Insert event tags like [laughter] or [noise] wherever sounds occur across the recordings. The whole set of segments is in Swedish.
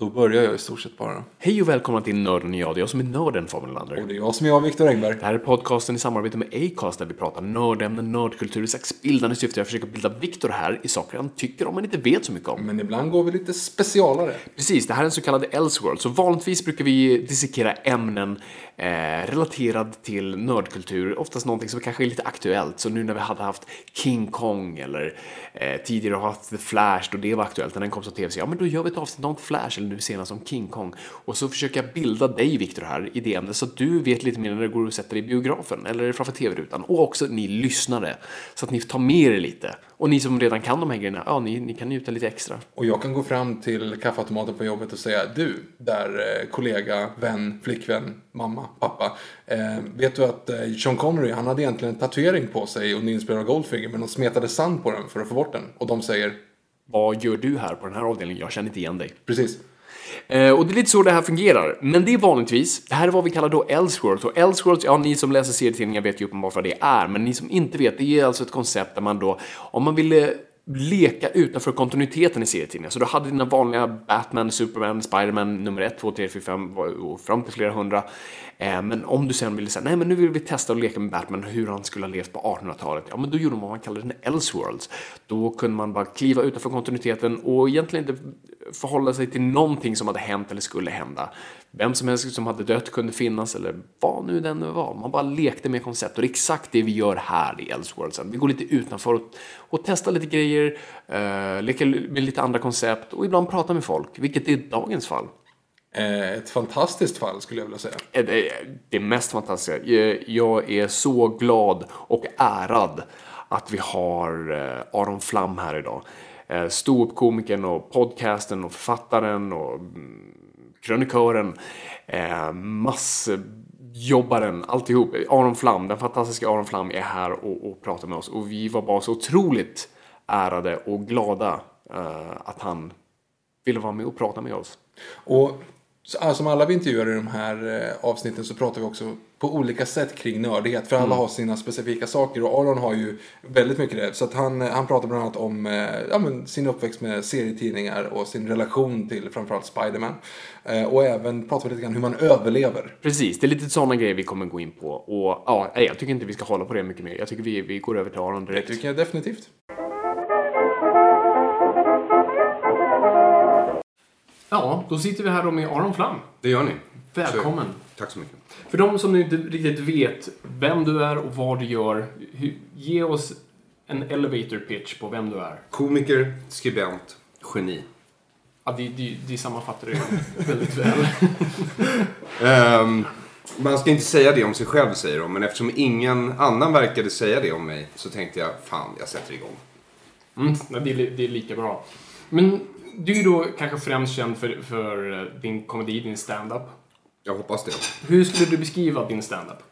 Då börjar jag i stort sett bara. Hej och välkomna till Nörden och jag. Det är jag som är nörden, Fabian Lander. Och det är jag som är jag, Viktor Engberg. Det här är podcasten i samarbete med Acast där vi pratar nördämnen, nördkultur i slags bildande syfte. Jag försöker bilda Viktor här i saker han tycker om men inte vet så mycket om. Men ibland går vi lite specialare. Precis, det här är en så kallad Elseworld. Så vanligtvis brukar vi dissekera ämnen eh, relaterad till nördkultur. Oftast någonting som kanske är lite aktuellt. Så nu när vi hade haft King Kong eller eh, tidigare har haft The Flash då det var aktuellt när den kom som tv ja men då gör vi ett avsnitt om Flash eller nu senast om King Kong. Och så försöker jag bilda dig Viktor här i det så att du vet lite mer när det går och sätter dig i biografen eller framför tv-rutan. Och också ni lyssnare så att ni tar med er lite. Och ni som redan kan de här grejerna, ja ni, ni kan njuta lite extra. Och jag kan gå fram till kaffeautomaten på jobbet och säga du, där eh, kollega, vän, flickvän, mamma, pappa. Eh, vet du att eh, Sean Connery, han hade egentligen en tatuering på sig och inspelad av Goldfinger men de smetade sand på den för att få bort den. Och de säger Vad gör du här på den här avdelningen? Jag känner inte igen dig. precis. Eh, och det är lite så det här fungerar. Men det är vanligtvis, det här är vad vi kallar då Elseworlds. Och Elseworlds, ja ni som läser serietidningar vet ju uppenbart vad det är. Men ni som inte vet, det är alltså ett koncept där man då, om man ville eh, leka utanför kontinuiteten i serietidningar. Så du hade dina vanliga Batman, Superman, Spiderman nummer 1, 2, 3, 4, 5 och fram till flera hundra. Eh, men om du sen ville säga, nej men nu vill vi testa att leka med Batman hur han skulle ha levt på 1800-talet. Ja men då gjorde man vad man kallade en Elseworlds. Då kunde man bara kliva utanför kontinuiteten och egentligen inte förhålla sig till någonting som hade hänt eller skulle hända. Vem som helst som hade dött kunde finnas eller vad nu den nu var. Man bara lekte med koncept och det är exakt det vi gör här i Elseworldsen. Vi går lite utanför och, och testar lite grejer, uh, leker med lite andra koncept och ibland pratar med folk, vilket är dagens fall. Eh, ett fantastiskt fall skulle jag vilja säga. Eh, Det, det mest fantastiska. Eh, Jag är så glad och ärad att vi har eh, Aron Flam här idag. Eh, Ståuppkomikern och podcasten och författaren och mm, krönikören. Eh, massjobbaren, alltihop. Aron Flam, den fantastiska Aron Flam är här och, och pratar med oss. Och vi var bara så otroligt ärade och glada eh, att han ville vara med och prata med oss. Och alltså, som alla vi intervjuar i de här eh, avsnitten så pratar vi också på olika sätt kring nördighet. För alla har sina specifika saker och Aron har ju väldigt mycket det. Så att han, han pratar bland annat om eh, ja, men sin uppväxt med serietidningar och sin relation till framförallt Spiderman. Eh, och även pratar vi lite grann hur man överlever. Precis, det är lite sådana grejer vi kommer gå in på. Och ja, jag tycker inte vi ska hålla på det mycket mer. Jag tycker vi, vi går över till Aron Det direkt. tycker jag definitivt. Ja, då sitter vi här då med Aron Flam. Det gör ni. Välkommen. Så, tack så mycket. För de som nu inte riktigt vet vem du är och vad du gör, ge oss en elevator pitch på vem du är. Komiker, skribent, geni. Ja, det, det, det sammanfattar det väldigt väl. [laughs] [laughs] Ehm, man ska inte säga det om sig själv säger de, men eftersom ingen annan verkade säga det om mig så tänkte jag, fan, jag sätter igång. Mm, det, är, det är lika bra. Men du är då kanske främst känd för, för eh, din komedi, din stand-up. Jag hoppas det. Hur skulle du beskriva din stand-up?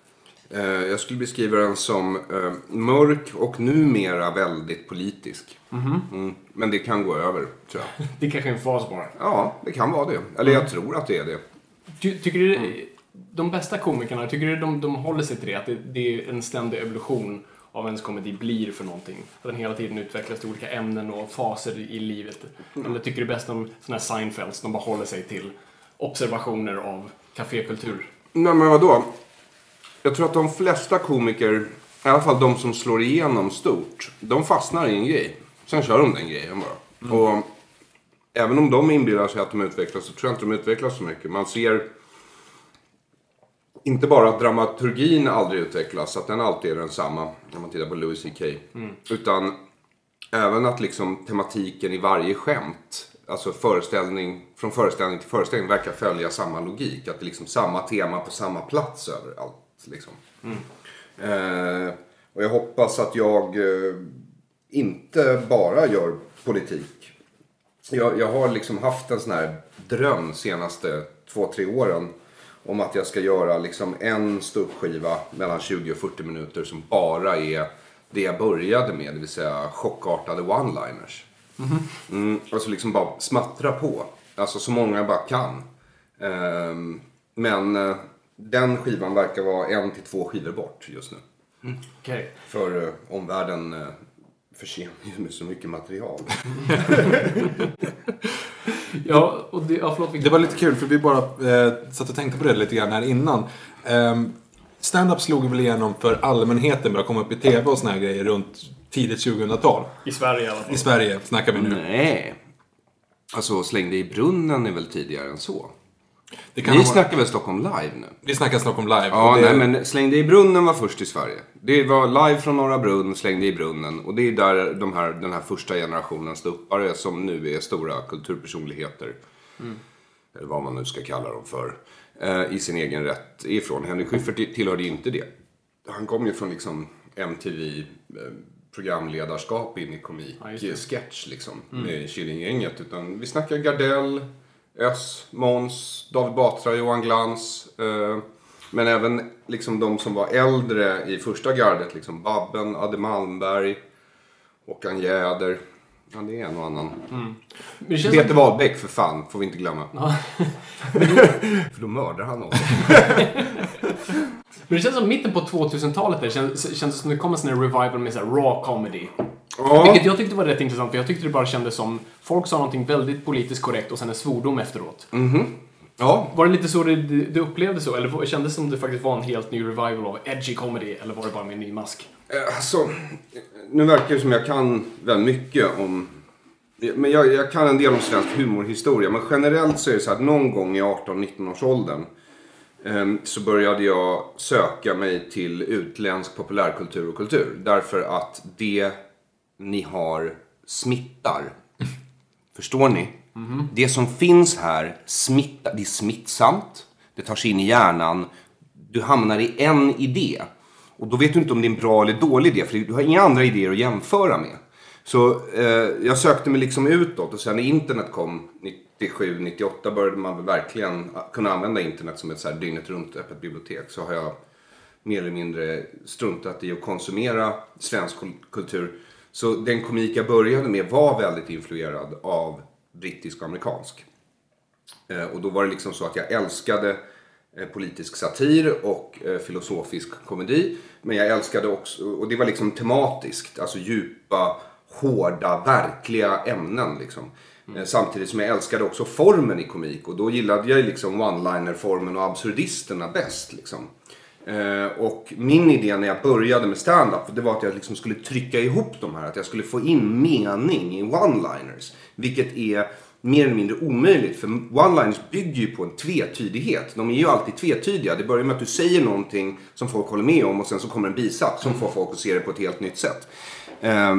Eh, jag skulle beskriva den som eh, mörk och numera väldigt politisk. Mm, men det kan gå över, tror jag. [laughs] Det kanske är en fas bara. Ja, det kan vara det. Eller jag tror att det är det. Ty, tycker du de bästa komikerna, tycker du de, de håller sig till det? Att det, det är en ständig evolution av ens komedi blir för någonting. Att den hela tiden utvecklas till olika ämnen och faser i livet. Men jag tycker är bäst om sådana här Seinfelds, de bara håller sig till observationer av kafékultur. Nej men vadå? Jag tror att de flesta komiker, i alla fall de som slår igenom stort, de fastnar i en grej. Sen kör de den grejen bara. Och även om de inbillar sig att de utvecklas så tror jag inte de utvecklas så mycket. Man ser inte bara att dramaturgin aldrig utvecklas, att den alltid är densamma när man tittar på Louis CK. Utan även att liksom tematiken i varje skämt, alltså föreställning, från föreställning till föreställning verkar följa samma logik. Att det är liksom samma tema på samma plats överallt. Liksom. Eh, och jag hoppas att jag eh, inte bara gör politik. Jag, jag har liksom haft en sån här dröm senaste två, tre åren. Om att jag ska göra liksom en ståuppskiva mellan 20 och 40 minuter som bara är det jag började med. Det vill säga chockartade one-liners. Mm, alltså liksom bara smattra på. Alltså så många jag bara kan. Ehm, men eh, den skivan verkar vara en till två skivor bort just nu. Okej. För eh, omvärlden eh, förser mig med så mycket material. [laughs] Ja, och det, ja, förlåt, Det var lite kul för vi bara eh, satt och tänkte på det lite grann här innan. Um, Stand-up slog väl igenom för allmänheten, började komma upp i TV och såna här grejer runt tidigt 2000-tal. I Sverige i alla fall. I Sverige snackar vi nu. Nej. Alltså Släng dig i brunnen är väl tidigare än så. Det kan Ni ha- snackar väl Stockholm live nu? Vi snackar Stockholm live. Ja, det, nej men Släng dig i brunnen var först i Sverige. Det var live från Norra Brunn, Släng dig i brunnen. Och det är där de här, den här första generationen ståuppare som nu är stora kulturpersonligheter. Eller vad man nu ska kalla dem för. Eh, I sin egen rätt ifrån. Henrik Schyffert tillhörde ju inte det. Han kom ju från liksom MTV. programledarskap in i komik, Ja, just det. eh, sketch liksom. Med Killinggänget. Utan vi snackar Gardell, Öss, Måns, David Batra, Johan Glans. Eh, men även liksom de som var äldre i första gardet. Liksom Babben, Adde Malmberg, Håkan Jäder. Ja, det är en och annan. Det känns Peter som, Wahlbeck för fan, får vi inte glömma. [laughs] för då mördar han oss. men det känns som mitten på 2000-talet där, känns, känns som det kom en sån här revival med så här raw comedy. Ja. Vilket jag tyckte var rätt intressant, för jag tyckte det bara kändes som folk sa någonting väldigt politiskt korrekt och sen en svordom efteråt. Ja, Var det lite så du, du upplevde så? Eller kändes det som det faktiskt var en helt ny revival av edgy comedy? Eller var det bara med en ny mask? Eh, Alltså, nu verkar det som jag kan väldigt mycket om... Men jag, jag kan en del om svensk humorhistoria. Men generellt så är det så att någon gång i 18-19 års åldern så började jag söka mig till utländsk populärkultur och kultur. Därför att det ni har smittar. Förstår ni? Det som finns här smittar. Det är smittsamt. Det tar sig in i hjärnan. Du hamnar i en idé. Och då vet du inte om det är en bra eller dålig idé. För du har inga andra idéer att jämföra med. Så eh, jag sökte mig liksom utåt. Och sen när internet kom 97, 98 började man verkligen kunna använda internet som ett så här dygnet runt öppet bibliotek. Så har jag mer eller mindre struntat i att konsumera svensk kultur. Så den komik jag började med var väldigt influerad av brittisk och amerikansk. Eh, och då var det liksom så att jag älskade politisk satir och eh, filosofisk komedi. Men jag älskade också, och det var liksom tematiskt, alltså djupa, hårda, verkliga ämnen liksom. Eh, Samtidigt som jag älskade också formen i komik och då gillade jag liksom one-liner-formen och absurdisterna bäst liksom. Eh, och min idé när jag började med stand-up det var att jag liksom skulle trycka ihop de här. Att jag skulle få in mening i one-liners. Vilket är mer eller mindre omöjligt. För one-liners bygger ju på en tvetydighet. De är ju alltid tvetydiga. Det börjar med att du säger någonting som folk håller med om och sen så kommer en bisats som får folk att se det på ett helt nytt sätt. Eh,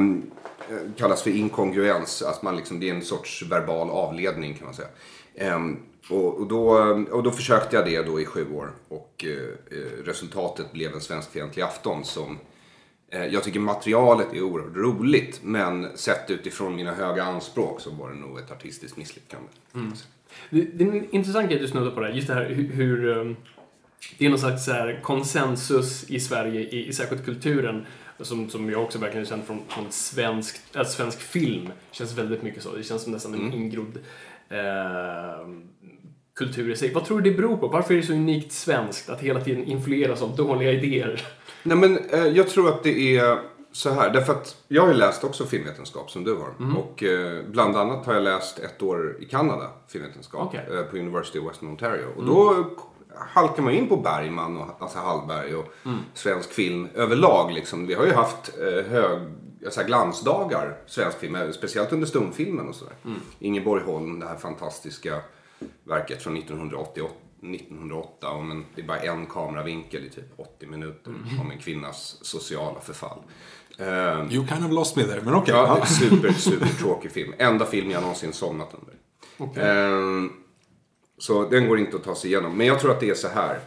kallas för inkongruens. Att man liksom, det är en sorts verbal avledning kan man säga. Ehm, och, och, då, och då försökte jag det då i sju år. Och eh, eh, resultatet blev en svenskfientlig afton som jag tycker materialet är oerhört roligt. Men sett utifrån mina höga anspråk så var det nog ett artistiskt misslyckande. Det, det är en intressant grej du snuddar på där, just det här hur, um, det är någon slags så konsensus i Sverige, i, i särskilt kulturen, som, som jag också verkligen känt från, från svensk, äh, svensk film. känns väldigt mycket så. Det känns som nästan en ingrodd eh, kultur i sig. Vad tror du det beror på? Varför är det så unikt svenskt att hela tiden influeras av dåliga idéer? Nej men eh, jag tror att det är så här, därför att jag har ju läst också filmvetenskap som du har. Och eh, bland annat har jag läst ett år i Kanada, filmvetenskap, Okej. eh, på University of Western Ontario. Och då halkar man in på Bergman och Lasse Hallberg och svensk film överlag. Liksom. Vi har ju haft eh, hög, så här glansdagar, svensk film, eh, speciellt under stumfilmen och sådär. Ingeborg Holm, det här fantastiska verket från 1988. 1908 om en, det är bara en kameravinkel i typ 80 minuter om en kvinnas sociala förfall. Eh, You kind of lost me there, men okej. Ja, Ja. super, super [laughs] tråkig film. Enda film jag någonsin somnat under. Ehm, så den går inte att ta sig igenom. Men jag tror att det är så här.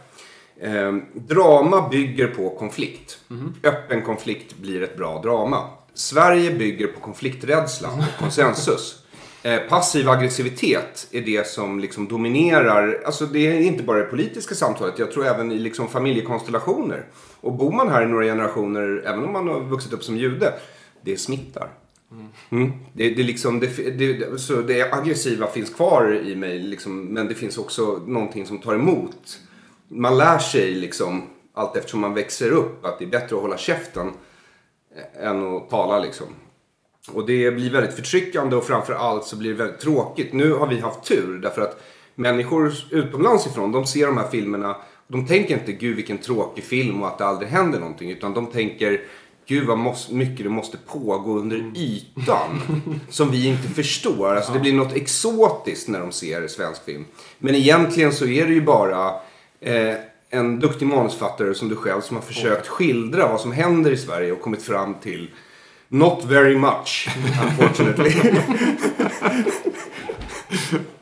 Ehm, drama bygger på konflikt. Öppen konflikt blir ett bra drama. Sverige bygger på konflikträdsla och konsensus. Eh, passiv aggressivitet är det som liksom dominerar. Alltså det är inte bara det politiska samtalet. Jag tror även i liksom familjekonstellationer. Och bor man här i några generationer, även om man har vuxit upp som jude, det smittar. Mm. Det, det, är liksom, det, det, så det aggressiva finns kvar i mig, liksom, men det finns också någonting som tar emot. Man lär sig liksom, allt eftersom man växer upp att det är bättre att hålla käften än att tala. Liksom. Och det blir väldigt förtryckande och framför allt så blir det väldigt tråkigt. Nu har vi haft tur därför att människor utomlands ifrån, de ser de här filmerna de tänker inte gud vilken tråkig film och att det aldrig händer någonting. Utan de tänker gud vad måste, mycket det måste pågå under ytan. [laughs] som vi inte förstår. Alltså det blir något exotiskt när de ser svensk film. Men egentligen så är det ju bara eh, en duktig manusfattare som du själv som har försökt skildra vad som händer i Sverige och kommit fram till Not very much, unfortunately.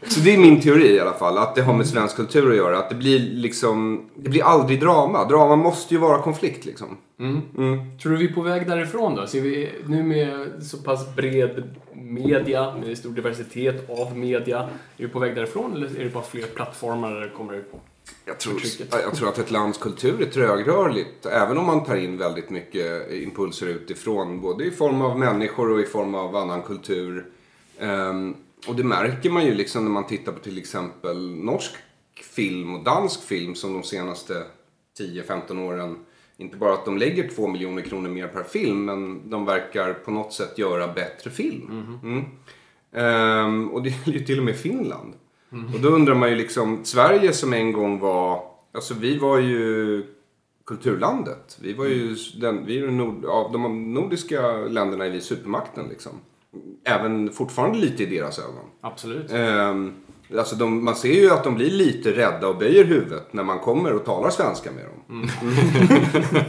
Så det är min teori i alla fall, att det har med svensk kultur att göra. Att det blir liksom, det blir aldrig drama. Drama måste ju vara konflikt liksom. Tror du vi är på väg därifrån då? Ser vi nu med så pass bred media, med stor diversitet av media, är vi på väg därifrån eller är det bara fler plattformar där det kommer Jag tror, jag tror att ett lands kultur är trögrörligt. Även om man tar in väldigt mycket impulser utifrån. Både i form av människor och i form av annan kultur. Ehm, och det märker man ju liksom när man tittar på till exempel norsk film och dansk film som de senaste 10-15 åren. Inte bara att de lägger två miljoner kronor mer per film men de verkar på något sätt göra bättre film. Mm. Ehm, och det gäller ju till och med Finland. Och då undrar man ju liksom, Sverige som en gång var, alltså vi var ju kulturlandet. Vi var ju den, vi är nord, av de nordiska länderna är vi supermakten liksom. Även fortfarande lite i deras ögon. Absolut. Ehm, alltså de, man ser ju att de blir lite rädda och böjer huvudet när man kommer och talar svenska med dem.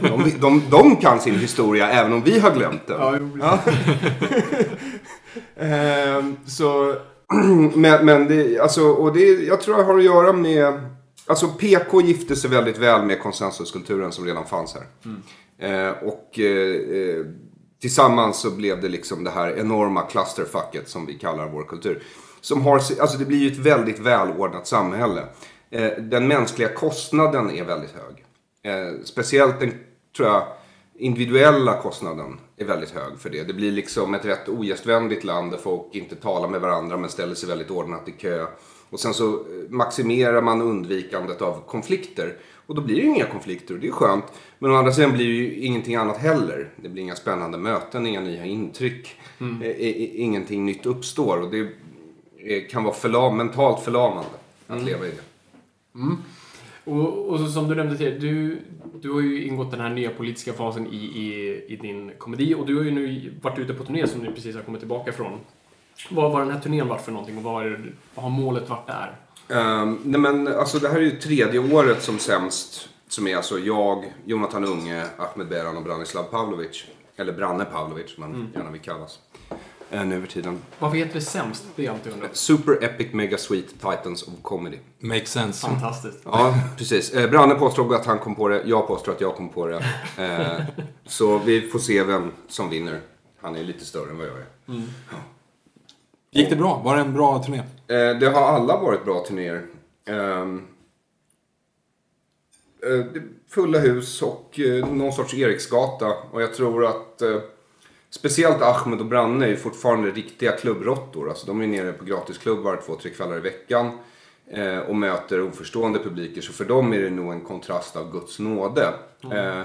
[laughs] de, de, de kan sin historia även om vi har glömt den. Ja. [laughs] Ehm, så, [clears throat] men, men det, alltså, och det, jag tror det har att göra med, alltså PK gifte sig väldigt väl med konsensuskulturen som redan fanns här. Eh, och eh, eh, tillsammans så blev det liksom det här enorma clusterfucket som vi kallar vår kultur. Som har, alltså det blir ju ett väldigt välordnat samhälle. Eh, den mänskliga kostnaden är väldigt hög. Eh, speciellt den, tror jag, individuella kostnaden är väldigt hög för det. Det blir liksom ett rätt ogästvänligt land där folk inte talar med varandra men ställer sig väldigt ordnat i kö. Och sen så eh, maximerar man undvikandet av konflikter. Och då blir det ju inga konflikter och det är skönt. Men å andra sidan blir det ju ingenting annat heller. Det blir inga spännande möten, inga nya intryck. Eh, i- i- Ingenting nytt uppstår och det kan vara förlam, mentalt förlamande att leva i det. Och, och så, som du nämnde tidigare, du, du har ju ingått den här nya politiska fasen i, i, i din komedi och du har ju nu varit ute på turné som du precis har kommit tillbaka ifrån. Vad var den här turnén varit för någonting och vad, är, vad har målet varit där? Um, nej men alltså det här är ju tredje året som sämst. Som är alltså jag, Jonathan Unge, Ahmed Beran och Branislav Pavlovic. Eller Branne Pavlovic som man gärna vill kallas. Uh, nu över tiden. Varför heter det sämst? Det är alltid undrat. Super Epic Mega Sweet Titans of Comedy. Makes sense. Fantastiskt. Ja, precis. Eh, Branne påstår att han kom på det. Jag påstår att jag kom på det. Eh, så vi får se vem som vinner. Han är lite större än vad jag är. Gick det bra? Var det en bra turné? Eh, det har alla varit bra turnéer. Ehm, eh, fulla hus och eh, någon sorts Eriksgata. Och jag tror att eh, speciellt Ahmed och Branne är ju fortfarande riktiga klubbråttor. Alltså de är nere på gratisklubbar två, tre kvällar i veckan. Eh, och möter oförstående publiker. Så för dem är det nog en kontrast av Guds nåde. Eh,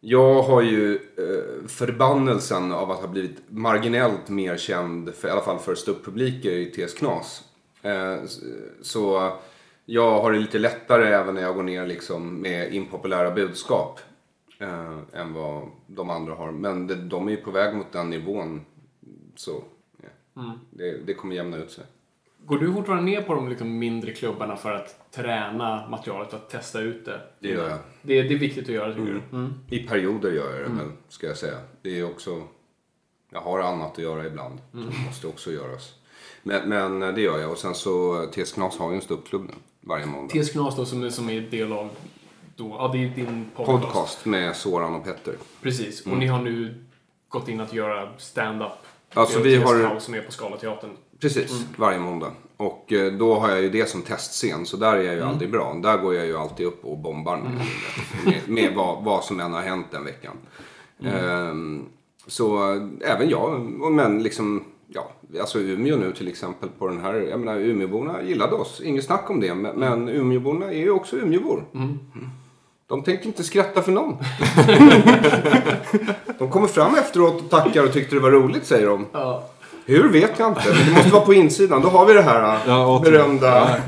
Jag har ju eh, förbannelsen av att ha blivit marginellt mer känd, för, i alla fall för ståupppubliker i TS Knas. Eh, så jag har det lite lättare även när jag går ner liksom med impopulära budskap. Eh, än vad de andra har. Men det, de är ju på väg mot den nivån. Så ja. det, det kommer jämna ut sig. Går du fortfarande ner på de liksom mindre klubbarna för att träna materialet, att testa ut det? Det gör jag. Det, det är viktigt att göra, tycker du? Mm. I perioder gör jag det väl, ska jag säga. Det är också... Jag har annat att göra ibland. Som måste också göras. Men, men eh, det gör jag. Och sen så, TS Knas har ju en ståuppklubb nu. Varje måndag. TS Knas då, som, är- som är del av då, ja, det är din podcast. Podcast med Soran och Petter. Precis, och ni har nu gått in att göra stand-up. Alltså, vi har- som är på Scalateatern. Precis, varje måndag. Och eh, då har jag ju det som testscen, så där är jag ju aldrig bra. Där går jag ju alltid upp och bombar med, med, med vad, vad som än har hänt den veckan. Ehm, så eh, även jag, men liksom, ja, alltså Umeå nu till exempel på den här, jag menar Umeåborna gillade oss, inget snack om det, men, men Umeåborna är ju också Umeåbor. Mm. De tänker inte skratta för någon. [laughs] de kommer fram efteråt och tackar och tyckte det var roligt säger de. Ja. Hur vet jag inte, men det måste vara på insidan. Då har vi det här Ja, äh, åter. berömda.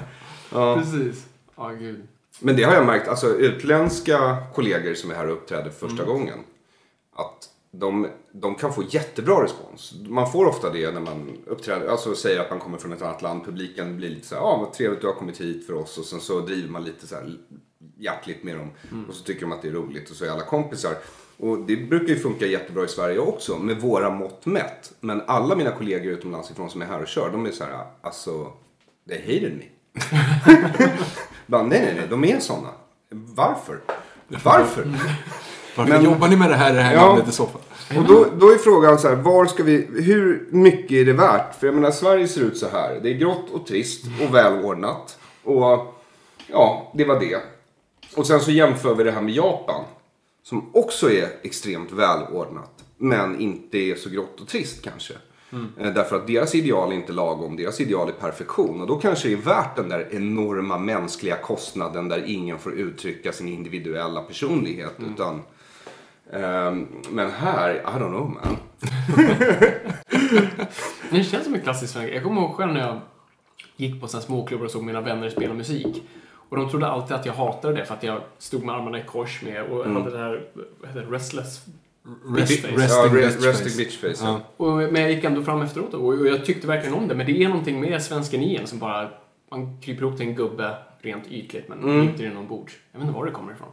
Precis. Ja, gud. Men det har jag märkt, alltså utländska kollegor som är här och uppträder för första gången. Att de, de kan få jättebra respons. Man får ofta det när man uppträder, alltså säger att man kommer från ett annat land. Publiken blir lite så här, ja ah, vad trevligt du har kommit hit för oss. Och sen så driver man lite så här hjärtligt med dem. Och så tycker de att det är roligt och så är alla kompisar. Och det brukar ju funka jättebra i Sverige också med våra mått mätt. Men alla mina kollegor utomlands ifrån som är här och kör, de är så här, alltså, they hated me. [laughs] Bara, nej, nej, nej, de är sådana. Varför? Varför? [laughs] Varför Men- jobbar ni med det här i det här Ja. landet i så fall? Och då, då är frågan så här, var ska vi, hur mycket är det värt? För jag menar, Sverige ser ut så här. Det är grått och trist och välordnat. Och ja, det var det. Och sen så jämför vi det här med Japan. Som också är extremt välordnat. Men inte är så grått och trist kanske. Eh, Därför att deras ideal är inte lagom, deras ideal är perfektion. Och då kanske det är värt den där enorma mänskliga kostnaden där ingen får uttrycka sin individuella personlighet. Utan, ehm, men här, I don't know man. [laughs] Det känns som en klassisk svensk. Jag kommer ihåg själv när jag gick på småklubbar och såg mina vänner spela musik. Och de trodde alltid att jag hatade det för att jag stod med armarna i kors med och hade det här, vad heter det, restless Rest, face. Ja, resting re- bitch resting face. bitch face. Ja. Och, men jag gick ändå fram efteråt och, och jag tyckte verkligen om det. Men det är någonting med svensken i en som bara... Man kryper ihop till en gubbe rent ytligt men Mm. inte inombords. Jag vet inte var det kommer ifrån.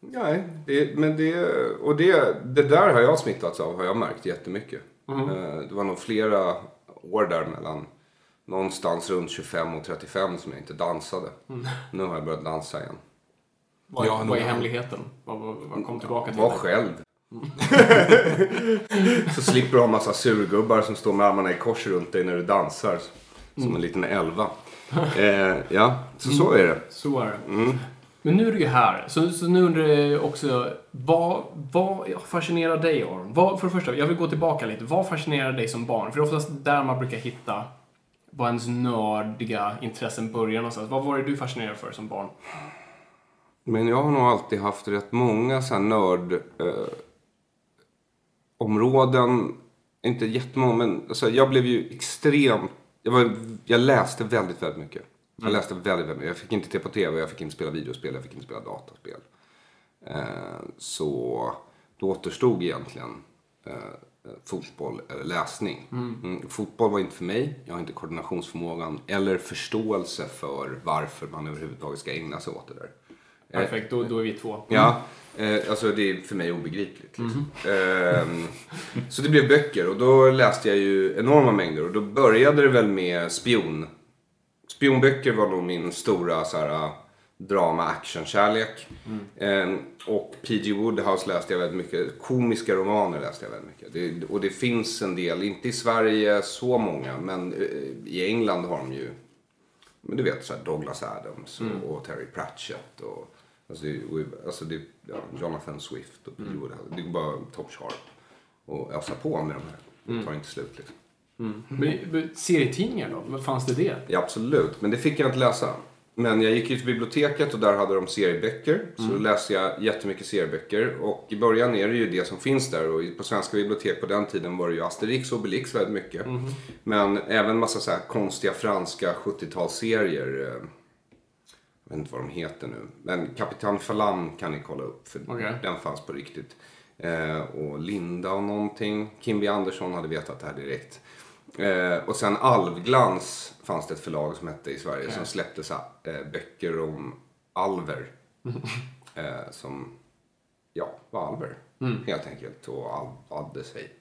Nej, det, men det, och det, det där har jag smittats av har jag märkt jättemycket. Mm. Eh, Det var nog flera år där mellan någonstans runt 25 och 35 som jag inte dansade. Mm. Nu har jag börjat dansa igen. Vad, Ja, vad är hemligheten? Vad, vad, vad kom tillbaka till Var själv. [laughs] så slipper du ha massa surgubbar som står med armarna i kors runt dig när du dansar. Som Mm. en liten elva. [laughs] Eh, ja, så så är det. Så är det. Mm. Men nu är du ju här, så, så nu undrar jag också, vad, vad fascinerar dig Aron? Vad, för det första, jag vill gå tillbaka lite. Vad fascinerar dig som barn? För det är oftast där man brukar hitta vad ens nördiga intressen börjar någonstans. Vad var det du fascinerade för som barn? Men jag har nog alltid haft rätt många så här nörd... Eh, områden. Inte jättemånga, men alltså, jag blev ju extremt... Jag, var, jag läste väldigt, väldigt mycket. Jag läste väldigt, väldigt mycket. Jag fick inte titta på tv, jag fick inte spela videospel, jag fick inte spela dataspel. Eh, så då återstod egentligen eh, fotboll eller läsning. Mm, fotboll var inte för mig. Jag har inte koordinationsförmågan eller förståelse för varför man överhuvudtaget ska ägna sig åt det där. Perfekt, då, då är vi två. Ja, eh, alltså det är för mig obegripligt. Liksom. Ehm, så det blev böcker och då läste jag ju enorma mängder och då började det väl med spion. Spionböcker var nog min stora så här, drama action-kärlek. Ehm, och P.G. Woodhouse läste jag väldigt mycket. Komiska romaner läste jag väldigt mycket. Det, och det finns en del, inte i Sverige så många, men eh, i England har de ju men du vet så Douglas Adams och, och Terry Pratchett och alltså det, och, alltså det, ja, Jonathan Swift och P.G. Woodhouse. Det är bara top sharp. Och ösa på med de här. Det tar inte slut liksom. Men, men serietidningar då? Vad fanns det det? Ja, absolut, men det fick jag inte läsa. Men jag gick ju till biblioteket och där hade de serieböcker. Så då läste jag jättemycket serieböcker. Och i början är det ju det som finns där. Och på svenska bibliotek på den tiden var det ju Asterix och Obelix väldigt mycket. Men även massa så här konstiga franska 70-talsserier. eh, Jag vet inte vad de heter nu. Men Kapitan Falam kan ni kolla upp. För Okej. den fanns på riktigt. Eh, och Linda och någonting. Kim B Andersson hade vetat det här direkt. Eh, och sen Alvglans fanns det ett förlag som hette i Sverige som släppte så här, eh, böcker om alver. [laughs] eh, som, ja, var alver. Helt enkelt. Och alvade sig.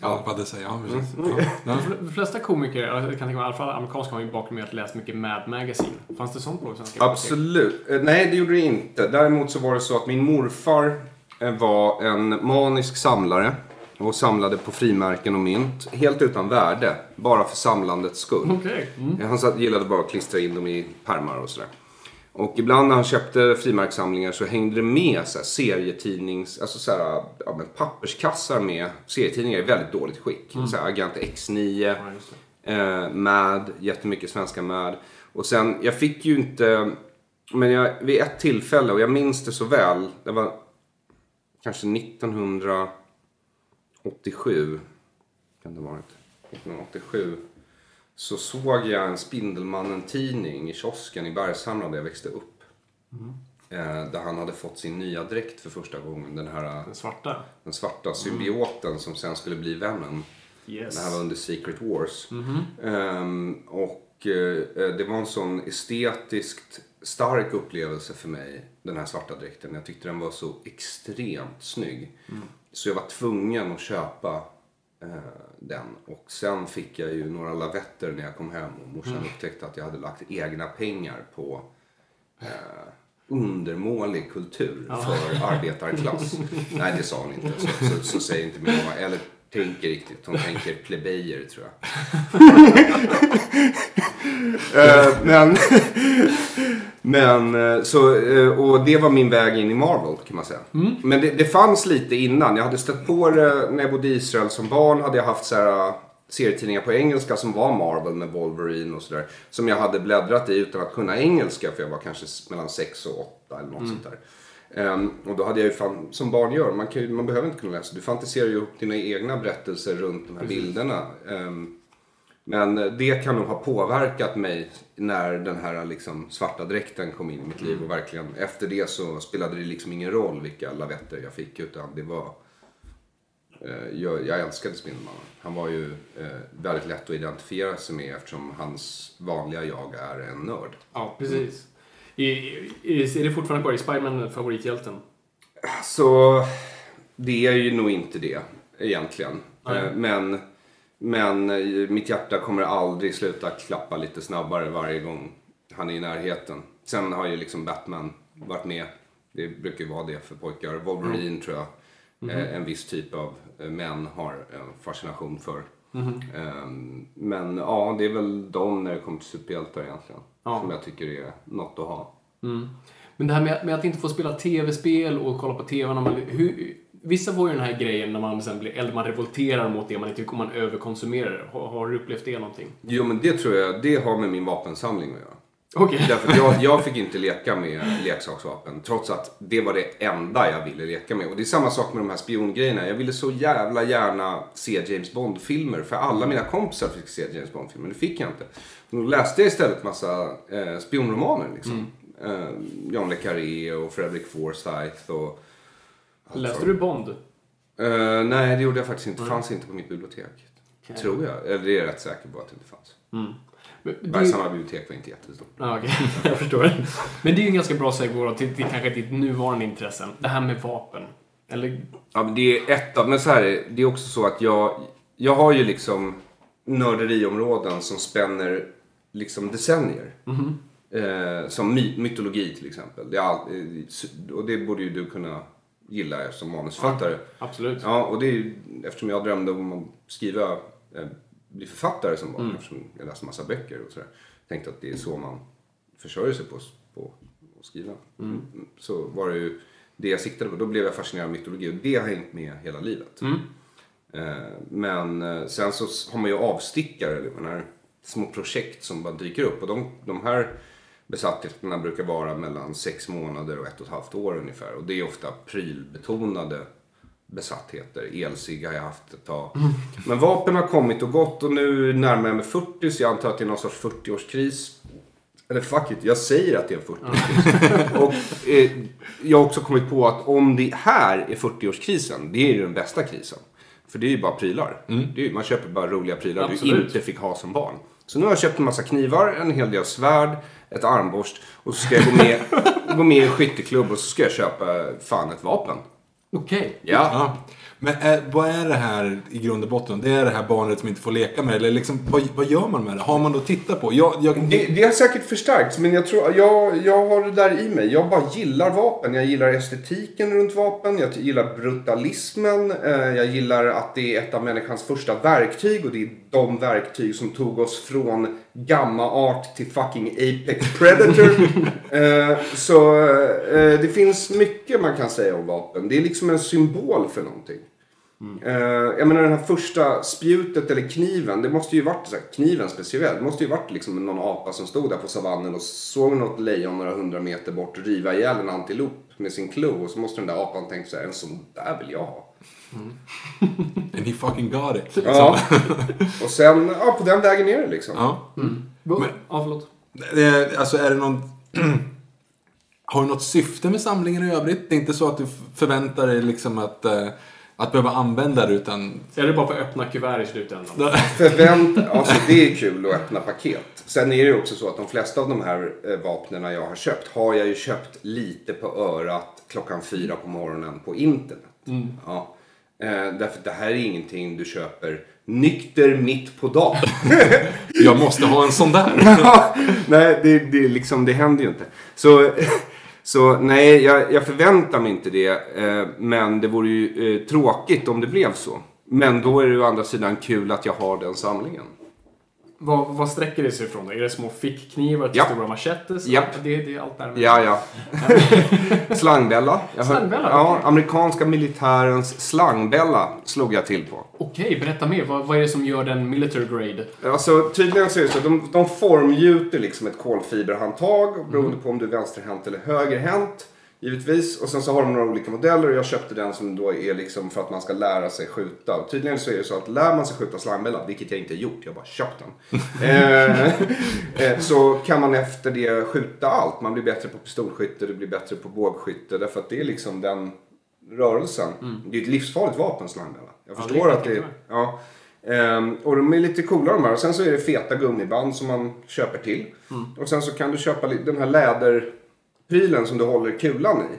Ja, vad det säger. Ja, precis. Mm. Ja. [laughs] Ja. De flesta komiker, jag kan tänka mig i alla fall amerikanska, har ju bakgrund med att läsa mycket Mad Magazine. Fanns det sånt på svenska? Absolut. Eh, Nej, det gjorde det inte. Däremot så var det så att min morfar eh, var en manisk samlare och samlade på frimärken och mynt. Helt utan värde, bara för samlandets skull. Okej. Mm. Han satt, gillade bara att klistra in dem i pärmar och sådär. Och ibland när han köpte frimärkssamlingar så hängde det med så här, serietidnings, alltså så här, ja, men papperskassar med serietidningar i väldigt dåligt skick. Så här, Agent X9, Ja, eh, Mad, jättemycket svenska Mad. Och sen, jag fick ju inte, men jag, vid ett tillfälle, och jag minns det så väl, det var kanske 1987, kan det ha varit, 1987. Så såg jag en Spindelmannen-tidning i kiosken i Bergshamra där jag växte upp. Eh, där han hade fått sin nya dräkt för första gången. Den här Den svarta? den svarta symbioten som sen skulle bli vännen. Yes. Det här var under Secret Wars. Ehm, och eh, det var en sån estetiskt stark upplevelse för mig, den här svarta dräkten. Jag tyckte den var så extremt snygg. Så jag var tvungen att köpa eh, den. Och sen fick jag ju några lavetter när jag kom hem och morsan upptäckte att jag hade lagt egna pengar på eh, undermålig kultur för arbetarklass. [laughs] Nej, det sa hon inte. Så, så, så säger inte min mamma. Eller tänker riktigt. Hon tänker plebejer, tror jag. [laughs] Eh, men, men eh, så, eh, och det var min väg in i Marvel kan man säga. Men det, det fanns lite innan. Jag hade stött på det när jag bodde i Israel som barn. Hade jag haft så här, serietidningar på engelska som var Marvel med Wolverine och sådär. Som jag hade bläddrat i utan att kunna engelska för jag var kanske mellan 6 och 8 eller något sånt där. Ehm, och då hade jag ju fan, som barn gör, man, kan ju, man behöver inte kunna läsa. Du fantiserar ju upp dina egna berättelser runt de här bilderna. Ehm, men det kan nog ha påverkat mig när den här liksom svarta dräkten kom in i mitt liv. Och verkligen efter det så spelade det liksom ingen roll vilka lavetter jag fick. Utan det var... Eh, jag, jag älskade Spindelmannen. Han var ju eh, väldigt lätt att identifiera sig med eftersom hans vanliga jag är en nörd. Ja, precis. I, i, är det fortfarande kvar? Är Spiderman favorithjälten? Så det är ju nog inte det egentligen. Nej. Eh, Men, men eh, mitt hjärta kommer aldrig sluta klappa lite snabbare varje gång han är i närheten. Sen har ju liksom Batman varit med. Det brukar ju vara det för pojkar. Wolverine tror jag eh, en viss typ av män har en fascination för. Ehm, Men ja, det är väl de när det kommer till superhjältar egentligen. Ja. Som jag tycker är något att ha. Men det här med, med att inte få spela tv-spel och kolla på tv när man... Hur, vissa får ju den här grejen när man sen blir äldre, man revolterar mot det man inte tycker man överkonsumerar. Har, har du upplevt det någonting? Jo men det tror jag, det har med min vapensamling att göra. Okej. Därför jag, jag fick inte leka med leksaksvapen. Trots att det var det enda jag ville leka med. Och det är samma sak med de här spiongrejerna. Jag ville så jävla gärna se James Bond-filmer. För alla mina kompisar fick se James Bond-filmer. Det fick jag inte. Då läste jag istället massa eh, spionromaner. Liksom. Eh, John le Carré och Frederick Forsyth. Och, Läste du Bond? Eh, nej, det gjorde jag faktiskt inte. Det fanns inte på mitt bibliotek. Tror jag. Eller det är jag rätt säker på att det inte fanns. Men, det, Bergshamra bibliotek var inte jättestort. Ja, okej. [laughs] Jag förstår. Men det är ju en ganska bra segway till, till kanske ditt nuvarande intressen. Det här med vapen. Eller... Ja, men det är ett av, men så här, är det är också så att jag, jag har ju liksom nörderiområden som spänner liksom decennier. Eh, som my, mytologi till exempel. Det all, eh, och det borde ju du kunna gilla som manusförfattare. Absolut. Ja, och det är ju eftersom jag drömde om att skriva, eh, bli författare som barn. Eftersom jag läste massa böcker och sådär. Tänkte att det är så man försörjer sig på, på att skriva. Mm. Så var det ju det jag siktade på. Då blev jag fascinerad av mytologi och det har hängt med hela livet. Eh, men eh, sen så har man ju avstickare, eller här små projekt som bara dyker upp. Och de, de här besattheterna brukar vara mellan sex månader och ett och ett halvt år ungefär. Och det är ofta prylbetonade besattheter. Elsig har jag haft ett tag. Men vapen har kommit och gått och nu närmar jag mig 40 så jag antar att det är någon sorts 40-årskris. Eller fuck it, jag säger att det är en 40-årskris. och eh, jag har också kommit på att om det här är 40-årskrisen, det är ju den bästa krisen. För det är ju bara prylar. Det är, ju- man köper bara roliga prylar du Absolut. inte fick ha som barn. Så nu har jag köpt en massa knivar, en hel del svärd, ett armborst och så ska jag gå med, [laughs] gå med i en skytteklubb och så ska jag köpa fan ett vapen. Okej. Ja. Ja. Men är, vad är det här i grund och botten? Det är det här barnet som inte får leka med? Eller liksom, vad, vad gör man med det? Har man då tittat på? Jag, jag, Det, det har säkert förstärkts, men jag, tror, jag, jag har det där i mig. Jag bara gillar vapen. Jag gillar estetiken runt vapen. Jag gillar brutalismen. Eh, jag gillar att det är ett av människans första verktyg. Och det är de verktyg som tog oss från gamma-art till fucking Apex Predator. [laughs] eh, så eh, det finns mycket man kan säga om vapen. Det är liksom en symbol för någonting. Eh, jag menar den här första spjutet eller kniven, det måste ju varit, så här, kniven speciellt, det måste ju varit liksom någon apa som stod där på savannen och såg något lejon några hundra meter bort riva ihjäl en antilop med sin klo och så måste den där apan tänka så här, en sån där vill jag ha. And he fucking got it. Ja. [laughs] och sen, ja på den vägen är det liksom. Ja. Men, Men- ja, förlåt. Det, alltså är det någon... [clears throat] Har du något syfte med samlingen i övrigt? Det är inte så att du förväntar dig liksom att, eh, att behöva använda det utan... Är det bara för att öppna kuvert i slutändan? [laughs] Förvänt, alltså det är kul att öppna paket. Sen är det också så att de flesta av de här eh, vapnen jag har köpt har jag ju köpt lite på örat klockan fyra på morgonen på internet. Ja. Eh, därför det här är ingenting du köper nykter mitt på dagen. [laughs] Jag måste ha en sån där. [laughs] nej, det, det, liksom, det händer ju inte. Så, så nej, jag, jag förväntar mig inte det. Eh, men det vore ju eh, tråkigt om det blev så. Men då är det å andra sidan kul att jag har den samlingen. Vad, vad sträcker det sig ifrån då? Är det små fickknivar till Ja. stora machetes? Japp. Det, det är allt där med. Ja, ja. [laughs] Slangbella. Jag hör- Slangbella, Ja, okej. amerikanska militärens slangbella slog jag till på. Okej, berätta mer. Vad, vad är det som gör den military grade? Alltså tydligen så är det så de, de formgjuter liksom ett kolfiberhandtag beroende på om du är vänsterhänt eller högerhänt. Givetvis. Och sen så har de några olika modeller och jag köpte den som då är liksom för att man ska lära sig skjuta. Och tydligen så är det så att lär man sig skjuta slangbella, vilket jag inte gjort, jag har bara köpt den. [laughs] eh, eh, så kan man efter det skjuta allt. Man blir bättre på pistolskytte, du blir bättre på bågskytte. Därför att det är liksom den rörelsen. Det är ett livsfarligt vapen slangbella. Jag Ja, förstår det att det jag Ja. Ehm, och de är lite coola de här. Och sen så är det feta gummiband som man köper till. Och sen så kan du köpa den här läderprylen som du håller kulan i.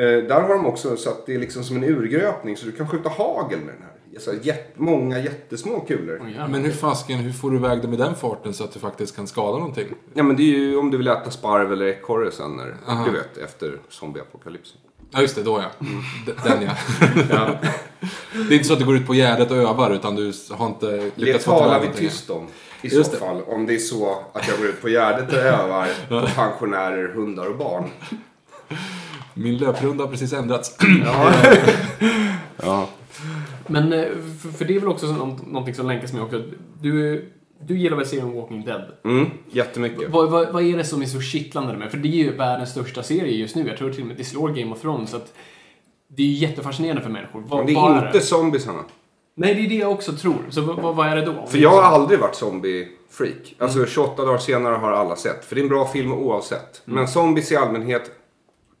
Eh, där har de också så att det är liksom som en urgröpning så du kan skjuta hagel med den här. Så jätt, många jättesmå kulor. Oj, jävlar. Men hur fasken, hur får du iväg det med den farten så att du faktiskt kan skada någonting? Ja men det är ju om du vill äta sparv eller ekorre sen när, du vet, efter zombieapokalypsen. Ja just det, då ja. [laughs] D- Den [laughs] ja. Det är inte så att du går ut på gärdet och övar utan du har inte Det lyckats få talar tillbaka vi tyst om. I Just så det. fall. Om det är så att jag går ut på Gärdet och övar [laughs] på pensionärer, hundar och barn. Min löprunda har precis ändrats. [clears throat] [clears throat] Ja. Men eh, för, det är väl också så, nå- någonting som länkas med också. Du, du gillar väl serien Walking Dead? Mm, jättemycket. Vad, vad, vad är det som är så kittlande med? För det är ju världens största serie just nu. Jag tror till och med det slår Game of Thrones. Så att det är ju jättefascinerande för människor. Vad, Men det är inte zombiesarna. Nej, det är det jag också tror. Så vad, vad, är det då? För jag har aldrig varit zombie-freak. Alltså 28 dagar senare har alla sett. För det är en bra film oavsett. Men zombies i allmänhet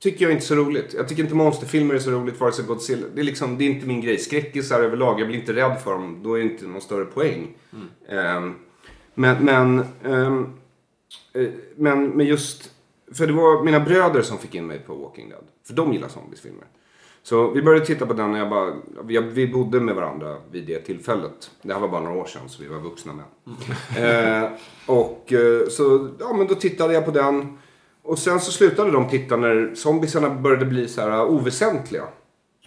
tycker jag inte så roligt. Jag tycker inte monsterfilmer är så roligt, vare sig Godzilla. Det är, liksom, det är inte min grej. Skräckisar överlag, jag blir inte rädd för dem. Då är det inte någon större poäng. Ehm, men, men, ehm, eh, men, men just... För det var mina bröder som fick in mig på Walking Dead. För de gillar zombiesfilmer. Så vi började titta på den och jag bara, vi, vi bodde med varandra vid det tillfället. Det här var bara några år sedan så vi var vuxna män. Eh, och eh, så, ja men då tittade jag på den. Och sen så slutade de titta när zombiesarna började bli så här uh, oväsentliga.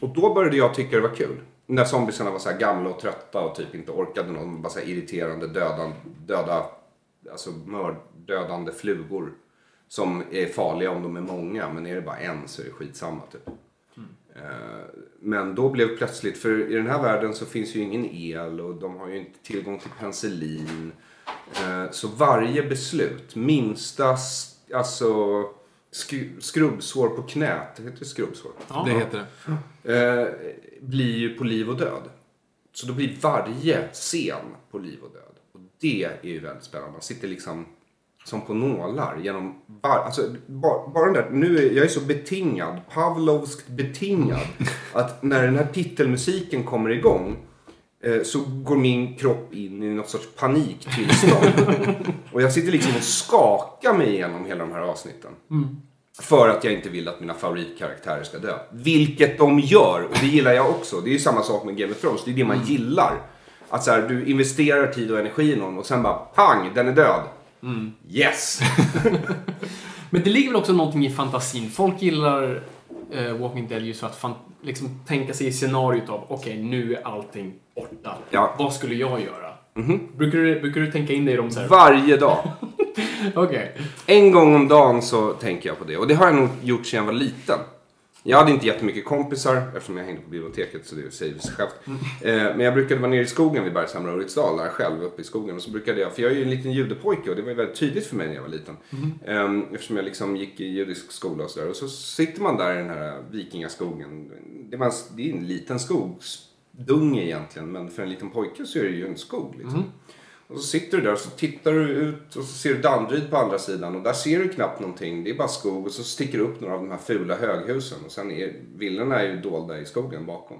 Och då började jag tycka det var kul. När zombiesarna var så här gamla och trötta och typ inte orkade någon. Bara så här irriterande, döda, döda, alltså mördödande flugor. Som är farliga om de är många. Men är det bara en så är det skitsamma typ. Eh, Men då blev plötsligt, för i den här världen så finns ju ingen el och de har ju inte tillgång till penicillin. Eh, Så varje beslut, minsta alltså skru, skrubbsår på knät, det heter skrubbsår, Det heter det. eh, blir ju på liv och död. Så då blir varje scen på liv och död. Och det är ju väldigt spännande. Man sitter liksom som på nålar genom var, alltså, bara, bara den där, nu är jag är så betingad, Pavlovskt betingad, [laughs] att när den här titelmusiken kommer igång eh, så går min kropp in i något sorts paniktillstånd. [laughs] och jag sitter liksom och skakar mig igenom hela de här avsnitten. För att jag inte vill att mina favoritkaraktärer ska dö. Vilket de gör, och det gillar jag också. Det är ju samma sak med Game of Thrones, det är det man gillar. Att så här, du investerar tid och energi i någon och sen bara pang, den är död. Yes! [laughs] Men det ligger väl också någonting i fantasin. Folk gillar eh, Walking Dead just för att fan, liksom, tänka sig i scenariot av okej, nu är allting borta. Ja. Vad skulle jag göra? brukar, du, brukar du tänka in dig i de så här... Varje dag. [laughs] Okej. En gång om dagen så tänker jag på det. Och det har jag nog gjort sedan jag var liten. Jag hade inte jättemycket kompisar eftersom jag hängde på biblioteket så det säger sig självt. Eh, men jag brukade vara nere i skogen vid Bergshamra och Ulriksdal där själv uppe i skogen. Och så brukade jag, för jag är ju en liten judepojke och det var ju väldigt tydligt för mig när jag var liten. Eh, eftersom jag liksom gick i judisk skola och sådär. Och så sitter man där i den här vikingaskogen. Det var, det är en liten skogsdunge egentligen men för en liten pojke så är det ju en skog liksom. Och så sitter du där och så tittar du ut och så ser du Danderyd på andra sidan och där ser du knappt någonting. Det är bara skog och så sticker det upp några av de här fula höghusen och sen är villorna är ju dolda i skogen bakom.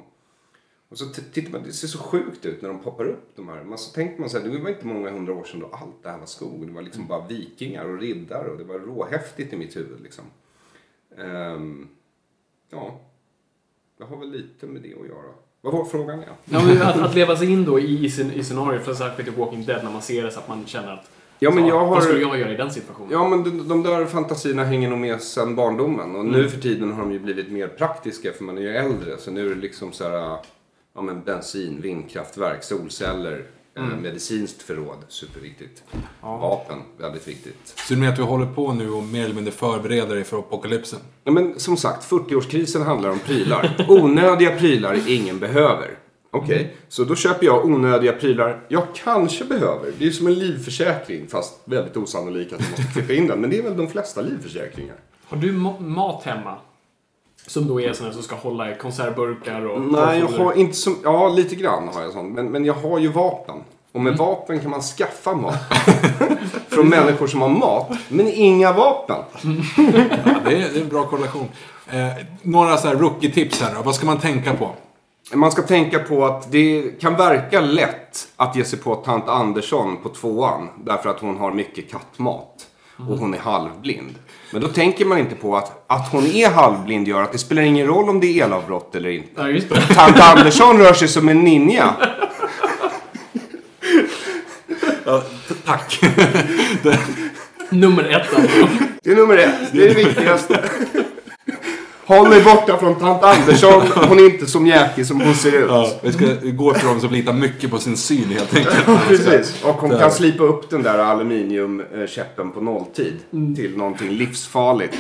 Och så tittar man, det ser så sjukt ut när de poppar upp de här. Men så tänker man så här, det var inte många hundra år sedan då allt det här var skog. Det var liksom bara vikingar och riddare och det var råhäftigt i mitt huvud liksom. Um, ja, det har väl lite med det att göra. Vad var frågan? Ja. Ja, men att, att leva sig in då i, i, i scenariot, för särskilt i Walking Dead, när man ser det så att man känner att Ja, men jag har- vad skulle jag göra i den situationen? Ja, men de, de där fantasierna hänger nog med sedan barndomen. Och nu för tiden har de ju blivit mer praktiska för man är ju äldre. Så nu är det liksom så här, ja men bensin, vindkraftverk, solceller, eh, medicinskt förråd, superviktigt. Vapen, väldigt viktigt. Så du menar att du håller på nu och mer eller mindre förbereder dig för apokalypsen? Ja, men som sagt, 40-årskrisen handlar om prylar. Onödiga prylar ingen behöver. Okej, så då köper jag onödiga prylar jag kanske behöver. Det är som en livförsäkring, fast väldigt osannolikt att jag måste klippa in den. Men det är väl de flesta livförsäkringar. Har du ma- mat hemma? Som då är här som ska hålla i konservburkar och... Nej, jag har inte som... Ja, lite grann har jag sånt. Men, men jag har ju vapen. Och med vapen kan man skaffa mat. [laughs] Från människor som har mat, men inga vapen. [laughs] Ja, det, är, det är en bra korrelation. Eh, några så här rookie-tips här då. Vad ska man tänka på? Man ska tänka på att det kan verka lätt att ge sig på tant Andersson på tvåan. Därför att hon har mycket kattmat. Och hon är halvblind. Men då tänker man inte på att, att hon är halvblind gör att det spelar ingen roll om det är elavbrott eller inte. Ja, just det. Tant Andersson rör sig som en ninja. Tack. Nummer ett alltså. Det är nummer ett. Det är det viktigaste. Håll dig borta från tant Andersson. Hon är inte som jäkig som hon ser ut. ja, vi ska gå för de som litar mycket på sin syn helt enkelt. Precis. Och hon kan slipa upp den där aluminiumkäppen på nolltid till någonting livsfarligt.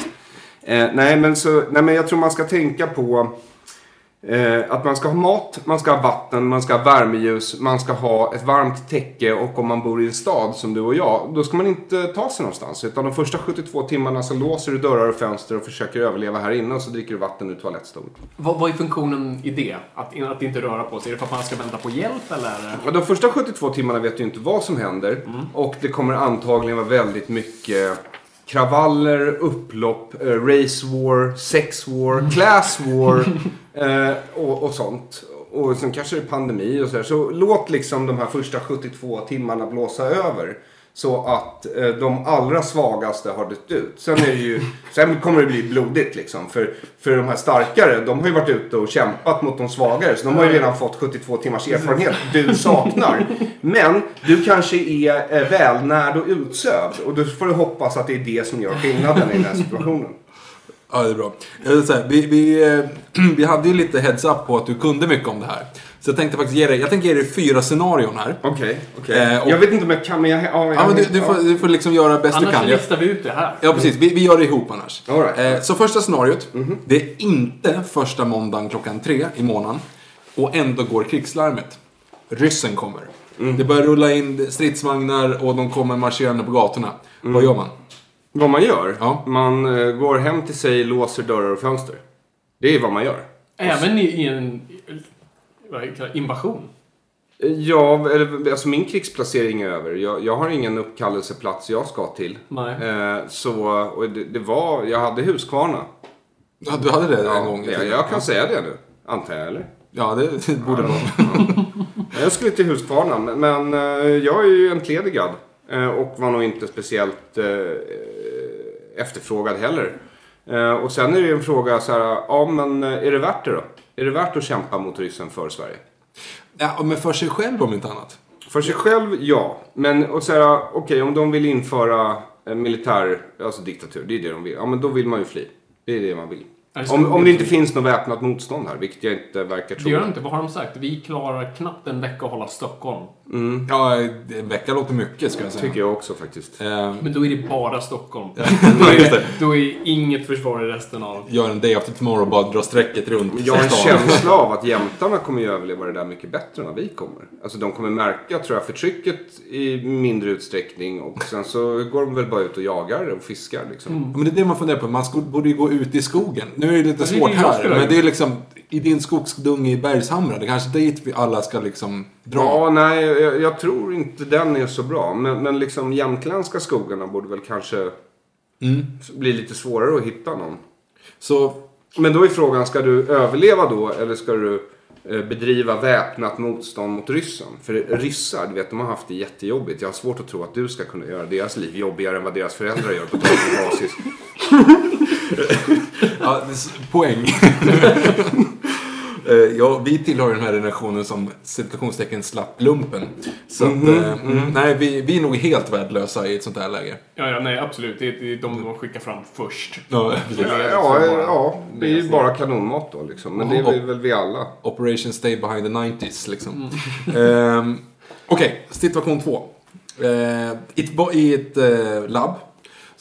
Eh, nej, men så, nej, men jag tror man ska tänka på eh, att man ska ha mat, man ska ha vatten, man ska ha värmeljus, man ska ha ett varmt täcke och om man bor i en stad som du och jag, då ska man inte ta sig någonstans. Utan de första 72 timmarna så låser du dörrar och fönster och försöker överleva här inne och så dricker du vatten ur toalettstolen. Vad, vad är funktionen i det? Att, att inte röra på sig? Är det för att man ska vänta på hjälp eller? Ja, de första 72 timmarna vet du inte vad som händer. Och det kommer antagligen vara väldigt mycket kravaller, upplopp, eh, race war, sex war, class war [laughs] eh, och, och sånt. Och sen kanske det är pandemi och sådär. Så låt liksom de här första 72 timmarna blåsa över. Så att eh, de allra svagaste har dött ut. Sen, är det ju, [laughs] sen kommer det bli blodigt liksom. För, för de här starkare, de har ju varit ute och kämpat mot de svagare. Så de har ju redan fått 72 timmars erfarenhet. Du saknar. Men du kanske är eh, välnärd och utsövd. Och då får du hoppas att det är det som gör skillnaden i den här situationen. Ja, det är bra. Jag vill säga, vi, vi, eh, [clears throat] vi hade ju lite heads up på att du kunde mycket om det här. Så jag tänkte faktiskt ge dig, jag tänker ge dig fyra scenarion här. Okej, okej. Eh, och- Jag vet inte om jag kan, men jag... Ja, jag Ja, men du, du, får, du får liksom göra bäst du Annars kan. Jag- listar vi ut det här. Ja, precis. Vi, vi gör det ihop annars. All right. eh, så första scenariot. Det är inte första måndagen klockan tre i månaden. Och ändå går krigslarmet. Ryssen kommer. Det börjar rulla in stridsvagnar och de kommer marscherande på gatorna. Vad gör man? Vad man gör? Ja. Man eh, går hem till sig, låser dörrar och fönster. Det är vad man gör. Även i, i en vad invasion. Eh, Ja, eller, alltså min krigsplacering är över. Jag, jag har ingen uppkallelseplats jag ska till. Nej. Eh, så, och det, det var, jag hade Huskvarna. Ja, du hade det en gång i jag, tiden. jag kan säga det nu, antar jag, eller? Ja, det, [laughs] det borde vara. [laughs] Jag skulle till Huskvarna, men, men eh, jag är ju entledigad. eh, Och var nog inte speciellt eh, efterfrågad heller. Eh, Och sen är det en fråga så här, ja men eh, är det värt det då? Är det värt att kämpa mot ryssen för Sverige? Ja, men för sig själv om inte annat. För sig själv, ja. Men och så här, okej om de vill införa en militär, alltså diktatur, det är det de vill. Ja men då vill man ju fly. Det är det man vill. Det Om, om det inte finns något väpnat motstånd här, vilket jag inte verkar tro. Det gör de inte. Vad har de sagt? Vi klarar knappt en vecka att hålla Stockholm. Ja, en vecka låter mycket ska jag säga. Tycker jag också faktiskt. Eh, Men då är det bara Stockholm. just [laughs] det. Då är inget försvar i resten av... Gör en day after tomorrow och bara dra strecket runt Jag har en känsla av att [laughs] jämtarna kommer ju överleva det där mycket bättre än vad vi kommer. Alltså de kommer märka, tror jag, förtrycket i mindre utsträckning och sen så går de väl bara ut och jagar och fiskar liksom. Ja, Men det är det man funderar på. Man borde ju gå ut i skogen. Nu är det lite det är svårt det här. Men det är liksom i din skogsdunge i Bergshamra. Det är kanske dit vi alla ska liksom dra. Ja, nej, jag, jag tror inte den är så bra. Men, men liksom jämtländska skogarna borde väl kanske bli lite svårare att hitta någon. Så Men då är frågan, ska du överleva då eller ska du eh, bedriva väpnat motstånd mot ryssen? För ryssar, du vet, de har haft det jättejobbigt. Jag har svårt att tro att du ska kunna göra deras liv jobbigare än vad deras föräldrar gör på daglig [laughs] basis. [laughs] Ja, poäng. [laughs] Eh, ja, vi tillhör den här generationen som citationstecken slapp lumpen. Så att, eh, mm, nej, vi, vi är nog helt värdelösa i ett sånt här läge. Ja, ja, nej, absolut. Det är, det är de de skickar fram först. Ja. [laughs] Ja, ja, ja, det är ju bara kanonmat då liksom. Men det är väl- vi alla. Operation Stay Behind the 90s liksom. Ehm, Okej, situation två. Eh, i ett, I ett eh, labb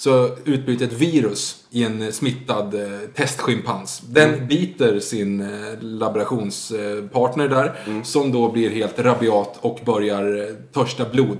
så utbryter ett virus i en eh, smittad eh, testschimpans. Den biter sin eh, laborationspartner där som då blir helt rabiat och börjar eh, törsta blod.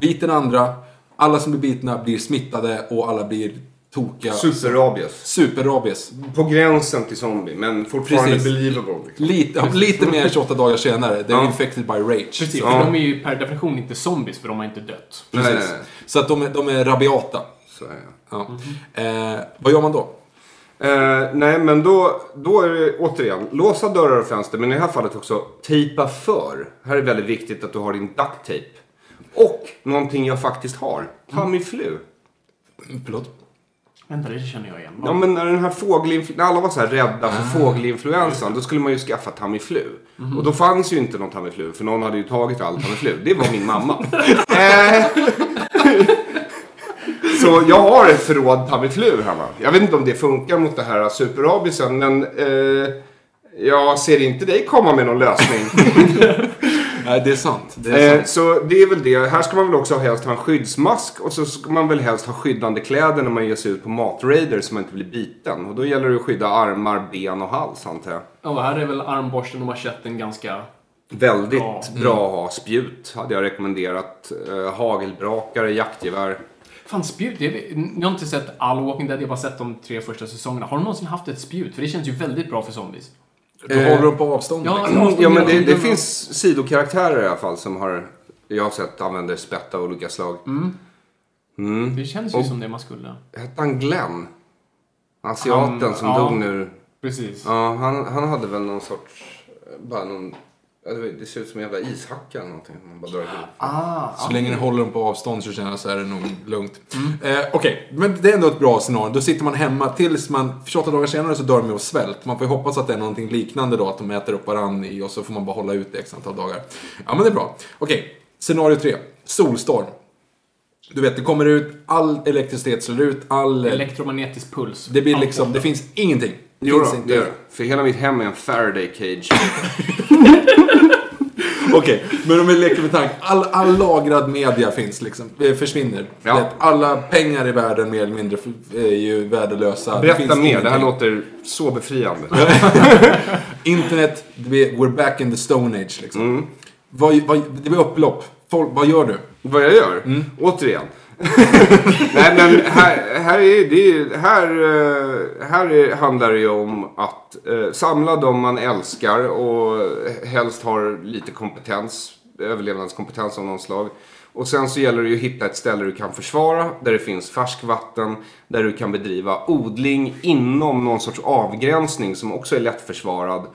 Biter den andra, alla som blir bitna blir smittade och alla blir tokiga. Superrabies. Superrabies. På gränsen till zombie, men fortfarande Precis. believable. Liksom. Lite, ja, lite mer än 28 dagar senare. They're Ja. infected by rage. Precis, Så, för Ja. de är ju per definition inte zombies, för de har inte dött. Nej, nej, precis. nej. så att de är, de är rabiata. Så är det. Ja. Eh, vad gör man då? Eh, nej, men då, då är det återigen låsa dörrar och fönster. Men i det här fallet också tejpa för. Här är det väldigt viktigt att du har din duct tape. Och någonting jag faktiskt har. Tamiflu. Förlåt? Vänta, det känner jag igen. Ja, men när den här fågelinflu- när alla var så här rädda för fågelinfluensan. Då skulle man ju skaffa Tamiflu. Och då fanns ju inte någon Tamiflu. För någon hade ju tagit all Tamiflu. Det var min mamma. [laughs] eh, så jag har ett förråd Tamiflu hemma. Jag vet inte om det funkar mot det här superrabisen. Men eh, jag ser inte dig komma med någon lösning. [laughs] Nej, det är sant. Det är Eh, sant. så det är väl det. Här ska man väl också helst ha en skyddsmask och så ska man väl helst ha skyddande kläder när man ger sig ut på matraider så man inte blir biten. Och då gäller det att skydda armar, ben och hals antar jag. Ja, här är väl armborsten och manschetten ganska... Väldigt Ja. bra att ha. Spjut hade jag rekommenderat. Eh, hagelbrakare, jaktgevär. Fan, spjut. Det är... Jag har inte sett all Walking Dead, jag har bara sett de tre första säsongerna. Har du någonsin haft ett spjut? För det känns ju väldigt bra för zombies. Då håller de på avstånd. Ja, [clears throat] liksom. Ja men det, det finns sidokaraktärer i alla fall som har jag har sett använder spett av olika slag. Det känns ju som det man skulle. Hette han Glenn? Asiaten Han- som ja. dog nu. Precis. Ja, han, han hade väl någon sorts... Bara någon... ja, Det ser ut som en jävla ishacka eller någonting. Man bara drar ihop. Ah, Så länge ni håller dem på avstånd så känner jag så är det nog lugnt. Eh, Okej, men det är ändå ett bra scenario. Då sitter man hemma tills man, 28 dagar senare så dör de av svält. Man får ju hoppas att det är någonting liknande då, att de äter upp varandra i och så får man bara hålla ut det x antal dagar. Ja, men det är bra. Okej, scenario 3. Solstorm. Du vet, det kommer ut, all elektricitet slår ut, all... Elektromagnetisk puls. Det blir liksom, det finns ingenting. Det Jo finns då, inte. det gör. För hela mitt hem är en Faraday cage. [laughs] Okej, men om vi leker med tanken. All, all lagrad media finns liksom. Det försvinner. Ja. Alla pengar i världen mer eller mindre är ju värdelösa. Berätta mer, det här låter så befriande. [laughs] Internet, we're back in the stone age liksom. Mm. Vad, vad, det blir upplopp. Folk, vad gör du? Vad jag gör? Återigen. Nej men här, här, är, det, här, eh, här är, handlar det ju om att eh, samla de man älskar och helst har lite kompetens, överlevnadskompetens av någon slag. Och sen så gäller det ju att hitta ett ställe du kan försvara, där det finns färskvatten, där du kan bedriva odling inom någon sorts avgränsning som också är lättförsvarad.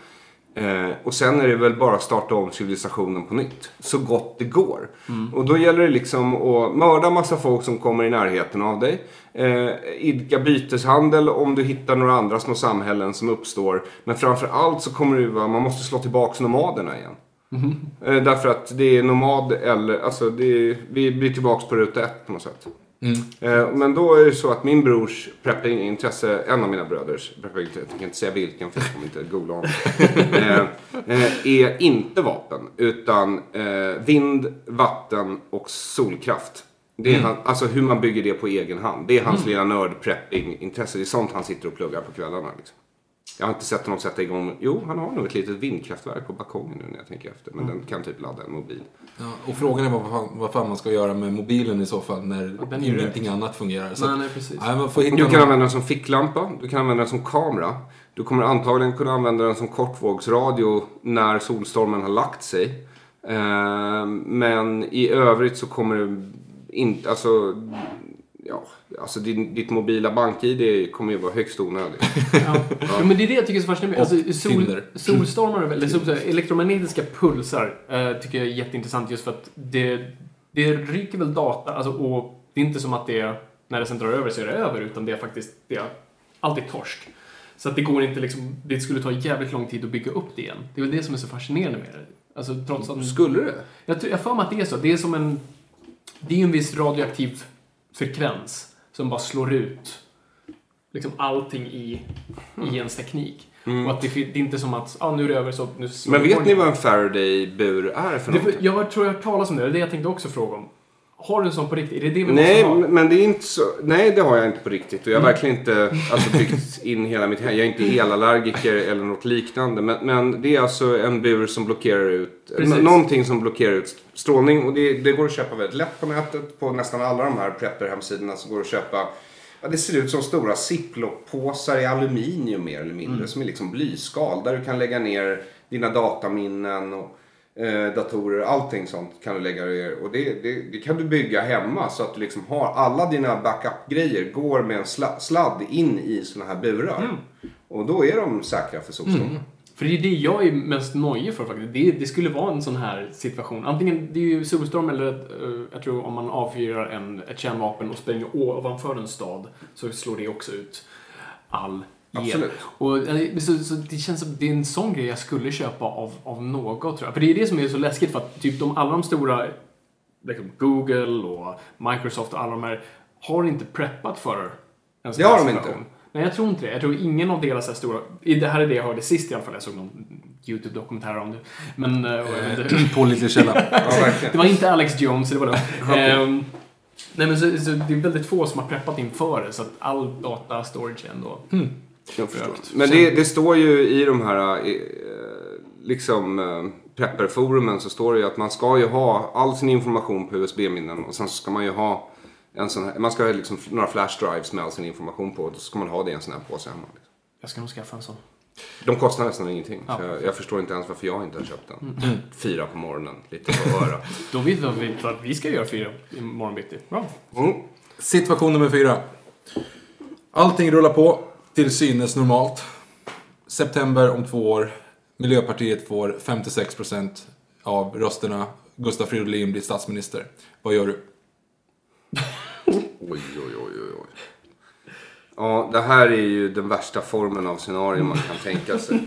Eh, och sen är det väl bara att starta om civilisationen på nytt. Så gott det går. Och då gäller det liksom att mörda massa folk som kommer i närheten av dig. Eh, idka byteshandel om du hittar några andra små samhällen som uppstår. Men framför allt så kommer vara, man måste slå tillbaka nomaderna igen. Eh, därför att det är nomad eller, alltså är, vi blir tillbaka på ruta ett på något sätt. Eh, Men då är det så att min brors prepping-intresse, en av mina bröders prepping-intresse, jag tänker inte säga vilken för jag kommer inte googla honom. [laughs] eh, eh, är inte vapen, utan vind, vatten och solkraft. Det är han, alltså hur man bygger det på egen hand. Det är hans lilla nörd-prepping-intresse. Det är sånt han sitter och pluggar på kvällarna. Liksom. Jag har inte sett honom sätta igång. Jo, han har nog ett litet vindkraftverk på balkongen nu när jag tänker efter. Men den kan typ ladda en mobil. Ja, och frågan är vad fan, vad fan man ska göra med mobilen i så fall när ju ingenting annat fungerar. Så, Nej, nej, precis. Nej, man får hitta Du kan någon- använda den som ficklampa, du kan använda den som kamera. Du kommer antagligen kunna använda den som kortvågsradio när solstormen har lagt sig. Eh, men i övrigt så kommer det inte, alltså, ja, alltså din, ditt mobila bank-id kommer ju vara högst onödigt. [laughs] Ja. Jo, men det är det jag tycker är så fascinerande. Alltså, sol, solstormar, eller sol, elektromagnetiska pulsar, eh, tycker jag är jätteintressant just för att det, det ryker väl data, alltså, och det är inte som att det, när det sen drar över så är det över, utan det är faktiskt, det är alltid torsk. Så att det går inte liksom, det skulle ta jävligt lång tid att bygga upp det igen. Det är väl det som är så fascinerande med det. Alltså trots att... Skulle det? Jag tror- jag för mig att det är så. Det är som en... Det är ju en viss radioaktiv frekvens som bara slår ut liksom allting i, i ens teknik. Och att det, det är inte som att, ah, nu är det över så nu Men vet ni vad en Faraday-bur är för Det, något? jag tror jag har talas om det, det är det jag tänkte också fråga om. Har du en sån på riktigt? Är det det vi Nej, måste ha? men det är inte så. Nej, det har jag inte på riktigt. Och jag har verkligen inte alltså, byggt in hela mitt hem. Jag är inte elallergiker eller något liknande. Men, men det är alltså en bur som blockerar ut, Precis. någonting som blockerar ut strålning. Och det, det går att köpa väldigt lätt på nätet. På nästan alla de här prepper-hemsidorna så går det att köpa Ja, det ser ut som stora ziplock-påsar i aluminium mer eller mindre. Som är liksom blyskal. Där du kan lägga ner dina dataminnen och eh, datorer. Allting sånt kan du lägga ner. Och det, det, det kan du bygga hemma. Så att du liksom har alla dina backup-grejer går med en sla, sladd in i såna här burar. Och då är de säkra för solstrålning. För det är det jag är mest nojig för faktiskt. Det, det skulle vara en sån här situation. Antingen, det är ju solstorm eller eh, jag tror om man avfyrar en, ett kärnvapen och spränger ovanför en stad så slår det också ut all Absolut. Och, eh, så, så det känns som det är en sån grej jag skulle köpa av, av något tror jag. För det är det som är så läskigt för att typ de, alla de stora, liksom Google och Microsoft och alla de här har inte preppat för en sån Det har de inte. Nej, jag tror inte det. Jag tror ingen av deras stora... Det här är det jag hörde sist i alla fall. Jag såg någon YouTube-dokumentär om det. Men... eh, det, På lite källa. [laughs] Det var inte Alex Jones, det var det. [laughs] Ehm, nej, men så, så det är väldigt få som har preppat inför det. Så att all data storage ändå... Jag förstår. Men det, det står ju i de här eh, liksom eh, prepperforumen så står det ju att man ska ju ha all sin information på USB-minnen och sen så ska man ju ha en sån här, man ska ha liksom några flash drives med all sin information på och då ska man ha det i en sån här påse hemma. Liksom. Jag ska nog skaffa en sån. De kostar nästan ingenting. Ja. Jag, jag förstår inte ens varför jag inte har köpt den. [clears throat] Fyra på morgonen, lite på örat. [laughs] Då vet vi vad vi, vad vi ska göra fyra imorgon bitti. Bra. Mm. Situation nummer fyra. Allting rullar på till synes normalt. September om två år. Miljöpartiet får 56% av rösterna. Gustaf Fridolin blir statsminister. Vad gör du? [laughs] Oj, oj, oj, oj, oj. Ja, det här är ju den värsta formen av scenario man kan tänka sig.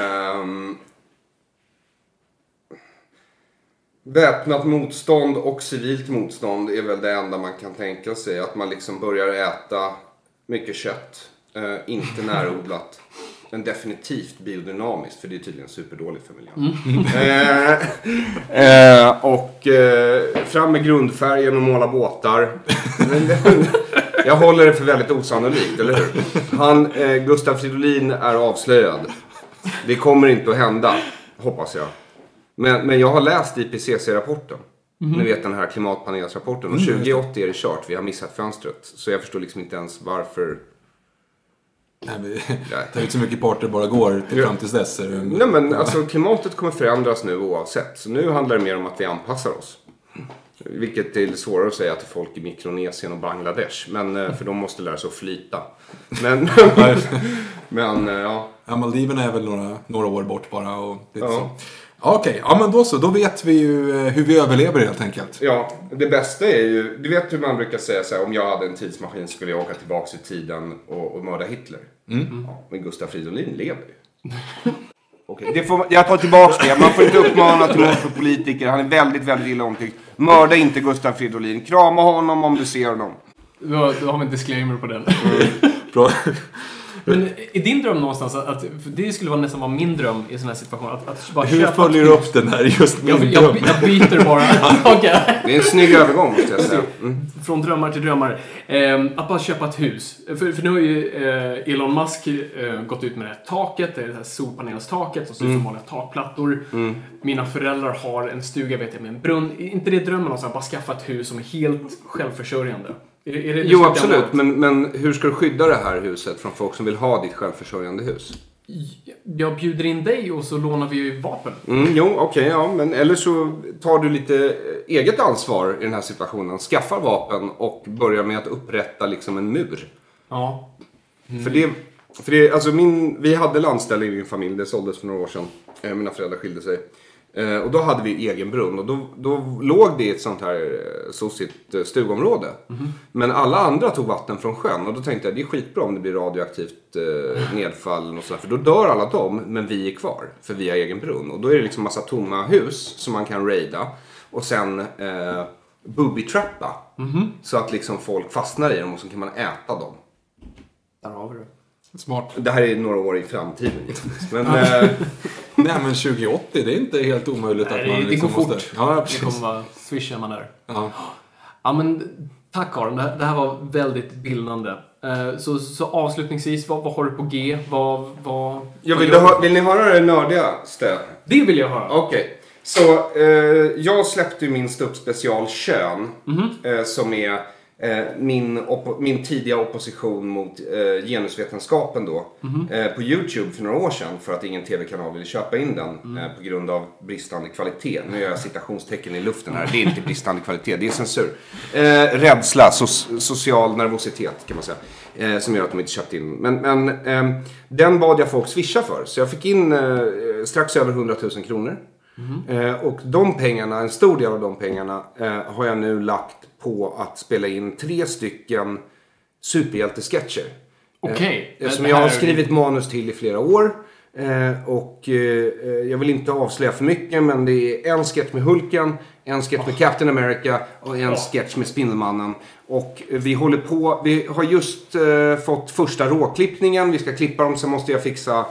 Um, väpnat motstånd och civilt motstånd är väl det enda man kan tänka sig. Att man liksom börjar äta mycket kött, eh, inte närodlat. Men definitivt biodynamiskt, för det är tydligen superdåligt för miljön. Eh, eh, och eh, fram med grundfärgen och måla båtar. [laughs] Jag håller det för väldigt osannolikt, eller hur? Han, eh, Gustav Fridolin är avslöjad. Det kommer inte att hända, hoppas jag. Men, men jag har läst IPCC-rapporten. Ni vet den här klimatpanelsrapporten. Och 2080 är det kört. Vi har missat fönstret. Så jag förstår liksom inte ens varför. Nej, vi tar ut så mycket parter det bara går till fram tills dess. Nej men alltså klimatet kommer förändras nu oavsett. Så nu handlar det mer om att vi anpassar oss. Vilket är svårare att säga till folk i Mikronesien och Bangladesh. Men eh, för de måste lära sig att flyta. Men, [laughs] [laughs] men eh, ja. Ja, Maldiverna är väl några, några år bort bara. Och lite Ja. så. Okej, ja men då så. Då vet vi ju eh, hur vi överlever helt enkelt. Ja, det bästa är ju, du vet hur man brukar säga så här, om jag hade en tidsmaskin skulle jag åka tillbaks i tiden och, och mörda Hitler. Ja, men Gustaf Fridolin lever ju. [laughs] Okej, det får, jag tar tillbaka det. Man får inte uppmana till mord för politiker. Han är väldigt, väldigt illa omtyckt. Mörda inte Gustaf Fridolin. Krama honom om du ser honom. Då har vi en disclaimer på den. Bra. [laughs] Men är din dröm någonstans att, att det skulle vara nästan vara min dröm i sån här situation, att, att bara Hur köpa följer du upp den här just jag, min jag, dröm? jag byter bara. [laughs] Okej. Det är en snygg övergång måste jag säga. Mm. Från drömmar till drömmar. Ehm, att bara köpa ett hus. För, för nu har ju eh, Elon Musk eh, gått ut med det här taket, det är det här solpanelstaket som ser ut som vanliga takplattor. Mina föräldrar har en stuga vet jag med en brunn. Är inte det drömmen att bara skaffa ett hus som är helt självförsörjande? Är, det- är det Jo, liksom absolut. Men, men hur ska du skydda det här huset från folk som vill ha ditt självförsörjande hus? Jag bjuder in dig och så lånar vi ju vapen. Mm, jo, okej, ja. Men eller så tar du lite eh, eget ansvar i den här situationen. Skaffar vapen och börjar med att upprätta liksom en mur. Ja. För det, för det, alltså min, vi hade landställe i min familj, det såldes för några år sedan. Eh, mina föräldrar skilde sig. Eh, och då hade vi egen brunn och då, då låg det i ett sånt här eh, sossigt eh, stugområde. Men alla andra tog vatten från sjön och då tänkte jag det är skitbra om det blir radioaktivt eh, nedfall och sådär. För då dör alla dem, men vi är kvar. För vi har egen brunn. Och då är det liksom massa tomma hus som man kan raida. Och sen eh, booby-trappa. Så att liksom folk fastnar i dem och så kan man äta dem. Där har vi det. Smart. Det här är några år i framtiden. Men eh, [laughs] Nej men 2080, det är inte helt omöjligt Nej, att det- man det liksom går måste... fort. Ja, Det precis. kommer vara swish när man är. Ja. Ja, men tack Aron. Det här, det här var väldigt bildande. Eh, Så, så avslutningsvis, vad, vad har du på G? Vad, vad, jag vad vill, du? ha, vill ni höra det nördigaste? Det vill jag höra. Okej. Så eh, jag släppte ju min ståuppspecial Kön. Eh, som är min, oppo- min tidiga opposition mot eh, genusvetenskapen då. Eh, på YouTube för några år sedan. För att ingen tv-kanal ville köpa in den. Eh, på grund av bristande kvalitet. Nu gör jag citationstecken i luften här. Det är inte bristande kvalitet, det är censur. Eh, rädsla, so- social nervositet kan man säga. Eh, som gör att de inte köpte in. Men, men den bad jag folk swisha för. Så jag fick in eh, strax över 100 000 kronor. Eh, och de pengarna, en stor del av de pengarna eh, har jag nu lagt på att spela in tre stycken superhjältesketcher. Okej. Eh, som jag har skrivit manus till i flera år. Eh, och eh, jag vill inte avslöja för mycket men det är en sketch med Hulken, en sketch med Captain America och en sketch med Spindelmannen. Och eh, vi håller på, vi har just eh, fått första råklippningen, vi ska klippa dem, sen måste jag fixa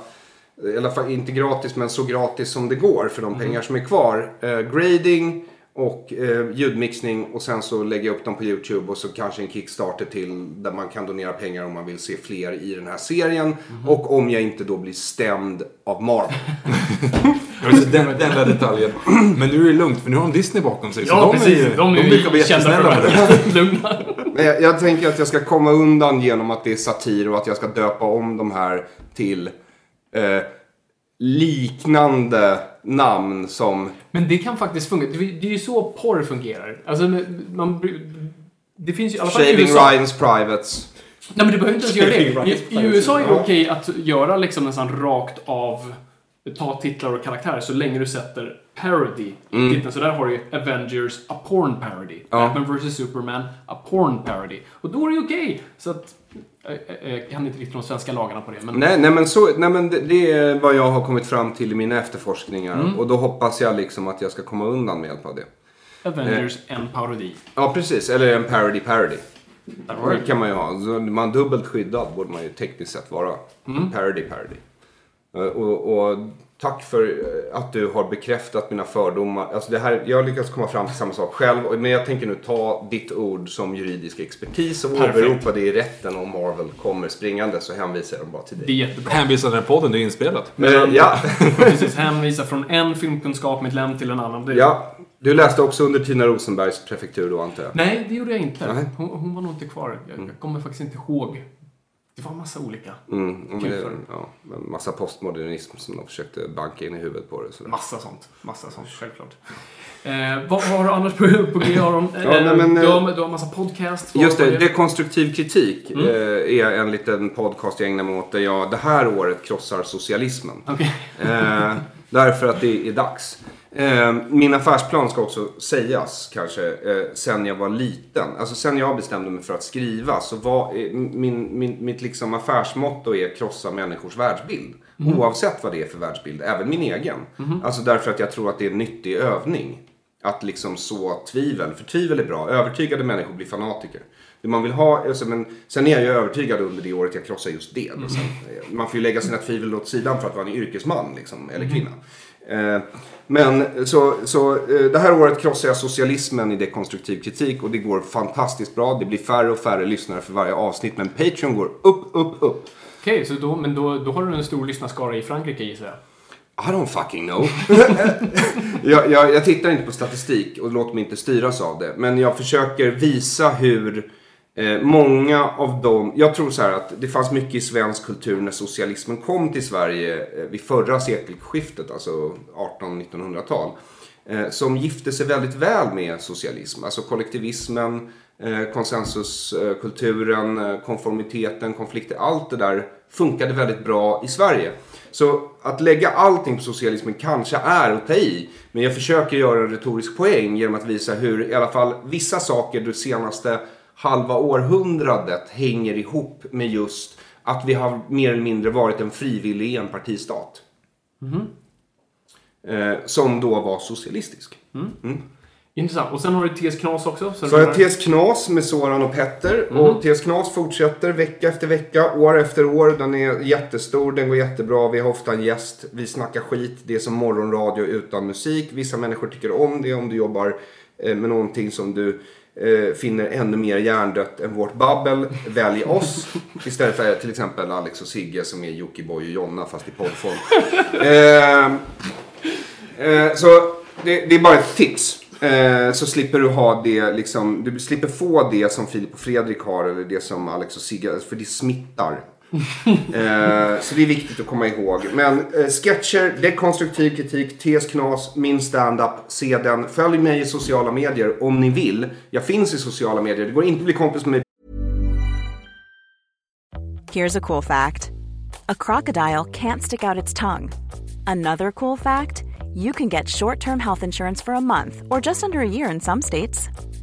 i alla fall inte gratis men så gratis som det går för de pengar som är kvar. Eh, grading och eh, ljudmixning och sen så lägger jag upp dem på YouTube och så kanske en Kickstarter till där man kan donera pengar om man vill se fler i den här serien. Och om jag inte då blir stämd av Marvel. [laughs] [laughs] Den, den där detaljen. Men nu är det lugnt för nu har de Disney bakom sig. så Ja, de precis. Är, ju- de är ju kända för att [laughs] lugna. Jag, jag tänker att jag ska komma undan genom att det är satir och att jag ska döpa om de här till eh, liknande namn som Men det kan faktiskt funka. Det är ju så porr fungerar. Alltså, man, det finns ju i alla fall i Shaving. Ryans Privates. Nej, men du behöver inte ens göra det. I, USA är det okej att göra liksom nästan rakt av ta titlar och karaktärer så länge du sätter parody i titeln. Så där har du Avengers, a porn parody. Ja. Batman vs Superman, a porn parody. Och då är det ju okej. Så att, jag, jag kan inte riktigt de svenska lagarna på det. Men Nej, nej men, så, nej, men det, det är vad jag har kommit fram till i mina efterforskningar. Och då hoppas jag liksom att jag ska komma undan med hjälp av det. Avengers, en parodi. Ja, precis. Eller en parody parody. Det kan man ju ha. Man dubbelt skyddad borde man ju tekniskt sett vara. Parody parody. Eh, Och, och tack för eh, att du har bekräftat mina fördomar. Alltså det här, jag har lyckats komma fram till samma sak själv. Men jag tänker nu ta ditt ord som juridisk expertis och Perfekt. åberopa det i rätten om Marvel kommer springande så hänvisar jag dem bara till Det är dig. jättebra. Hänvisar den podden, det är inspelat. Eh, ja, [laughs] Precis, hänvisa från en filmkunskap med ett läm till en annan. Ja. Du läste också under Tina Rosenbergs prefektur då antar jag? Nej, det gjorde jag inte. Hon, hon var nog inte kvar. Jag, jag kommer faktiskt inte ihåg. Det var en massa olika. Mm, men det, ja, en massa postmodernism som de försökte banka in i huvudet på det. Så. Massa sånt. Massa sånt, självklart. Eh, vad, har du annars på, på G, Aron? Eh, [laughs] Ja, nej, men, du, eh, har, du har massa podcast. Just det, vad är Dekonstruktiv kritik Mm. eh, är en liten podcast jag ägnar mig åt där jag det här året krossar socialismen. Okej. Eh, därför att det är dags. Eh, min affärsplan ska också sägas kanske eh, sen jag var liten. Alltså sen jag bestämde mig för att skriva så var eh, min, min, mitt liksom affärsmotto är krossa människors världsbild. Oavsett vad det är för världsbild, även min egen. Alltså därför att jag tror att det är en nyttig övning. Att liksom så tvivel, för tvivel är bra. Övertygade människor blir fanatiker. Det man vill ha, alltså, men sen är jag ju övertygad under det året jag krossar just det. Liksom. Man får ju lägga sina tvivel åt sidan för att vara en yrkesman liksom, eller kvinna. Eh, men så, så eh, det här året krossar jag socialismen i dekonstruktiv kritik och det går fantastiskt bra. Det blir färre och färre lyssnare för varje avsnitt men Patreon går upp, upp, upp. Okej, så då, men då, då har du en stor lyssnarskara i Frankrike gissar jag. I don't fucking know. [laughs] jag, jag, jag tittar inte på statistik och låter mig inte styras av det. Men jag försöker visa hur eh, många av dem... Jag tror så här att det fanns mycket i svensk kultur när socialismen kom till Sverige eh, vid förra sekelskiftet, alltså 1800-1900-tal. Eh, som gifte sig väldigt väl med socialism. Alltså kollektivismen, eh, konsensuskulturen, eh, konformiteten, konflikter. Allt det där funkade väldigt bra i Sverige. Så att lägga allting på socialismen kanske är att ta i. Men jag försöker göra en retorisk poäng genom att visa hur i alla fall vissa saker det senaste halva århundradet hänger ihop med just att vi har mer eller mindre varit en frivillig enpartistat. Eh, som då var socialistisk. Intressant. Och sen har du TS Knas också. Så har jag TS Knas med Soran och Petter. Och TS Knas fortsätter vecka efter vecka, år efter år. Den är jättestor, den går jättebra. Vi har ofta en gäst. Vi snackar skit. Det är som morgonradio utan musik. Vissa människor tycker om det om du jobbar eh, med någonting som du eh, finner ännu mer hjärndött än vårt babbel. Välj oss. Istället för eh, till exempel Alex och Sigge som är Jockiboi och Jonna fast i poddform. Eh, Eh, så det, det är bara ett tips. Eh, så slipper du ha det, liksom, du slipper få det som Filip och Fredrik har eller det som Alex och Sigge, för det smittar. [laughs] eh, så det är viktigt att komma ihåg. Men eh, sketcher, dekonstruktiv kritik, TS Knas, min standup, se den. Följ mig i sociala medier om ni vill. Jag finns i sociala medier. Det går inte att bli kompis med mig Here's a cool fact a crocodile can't stick out its tongue. Another cool fact you can get short term health insurance for a month or just under a year in some states.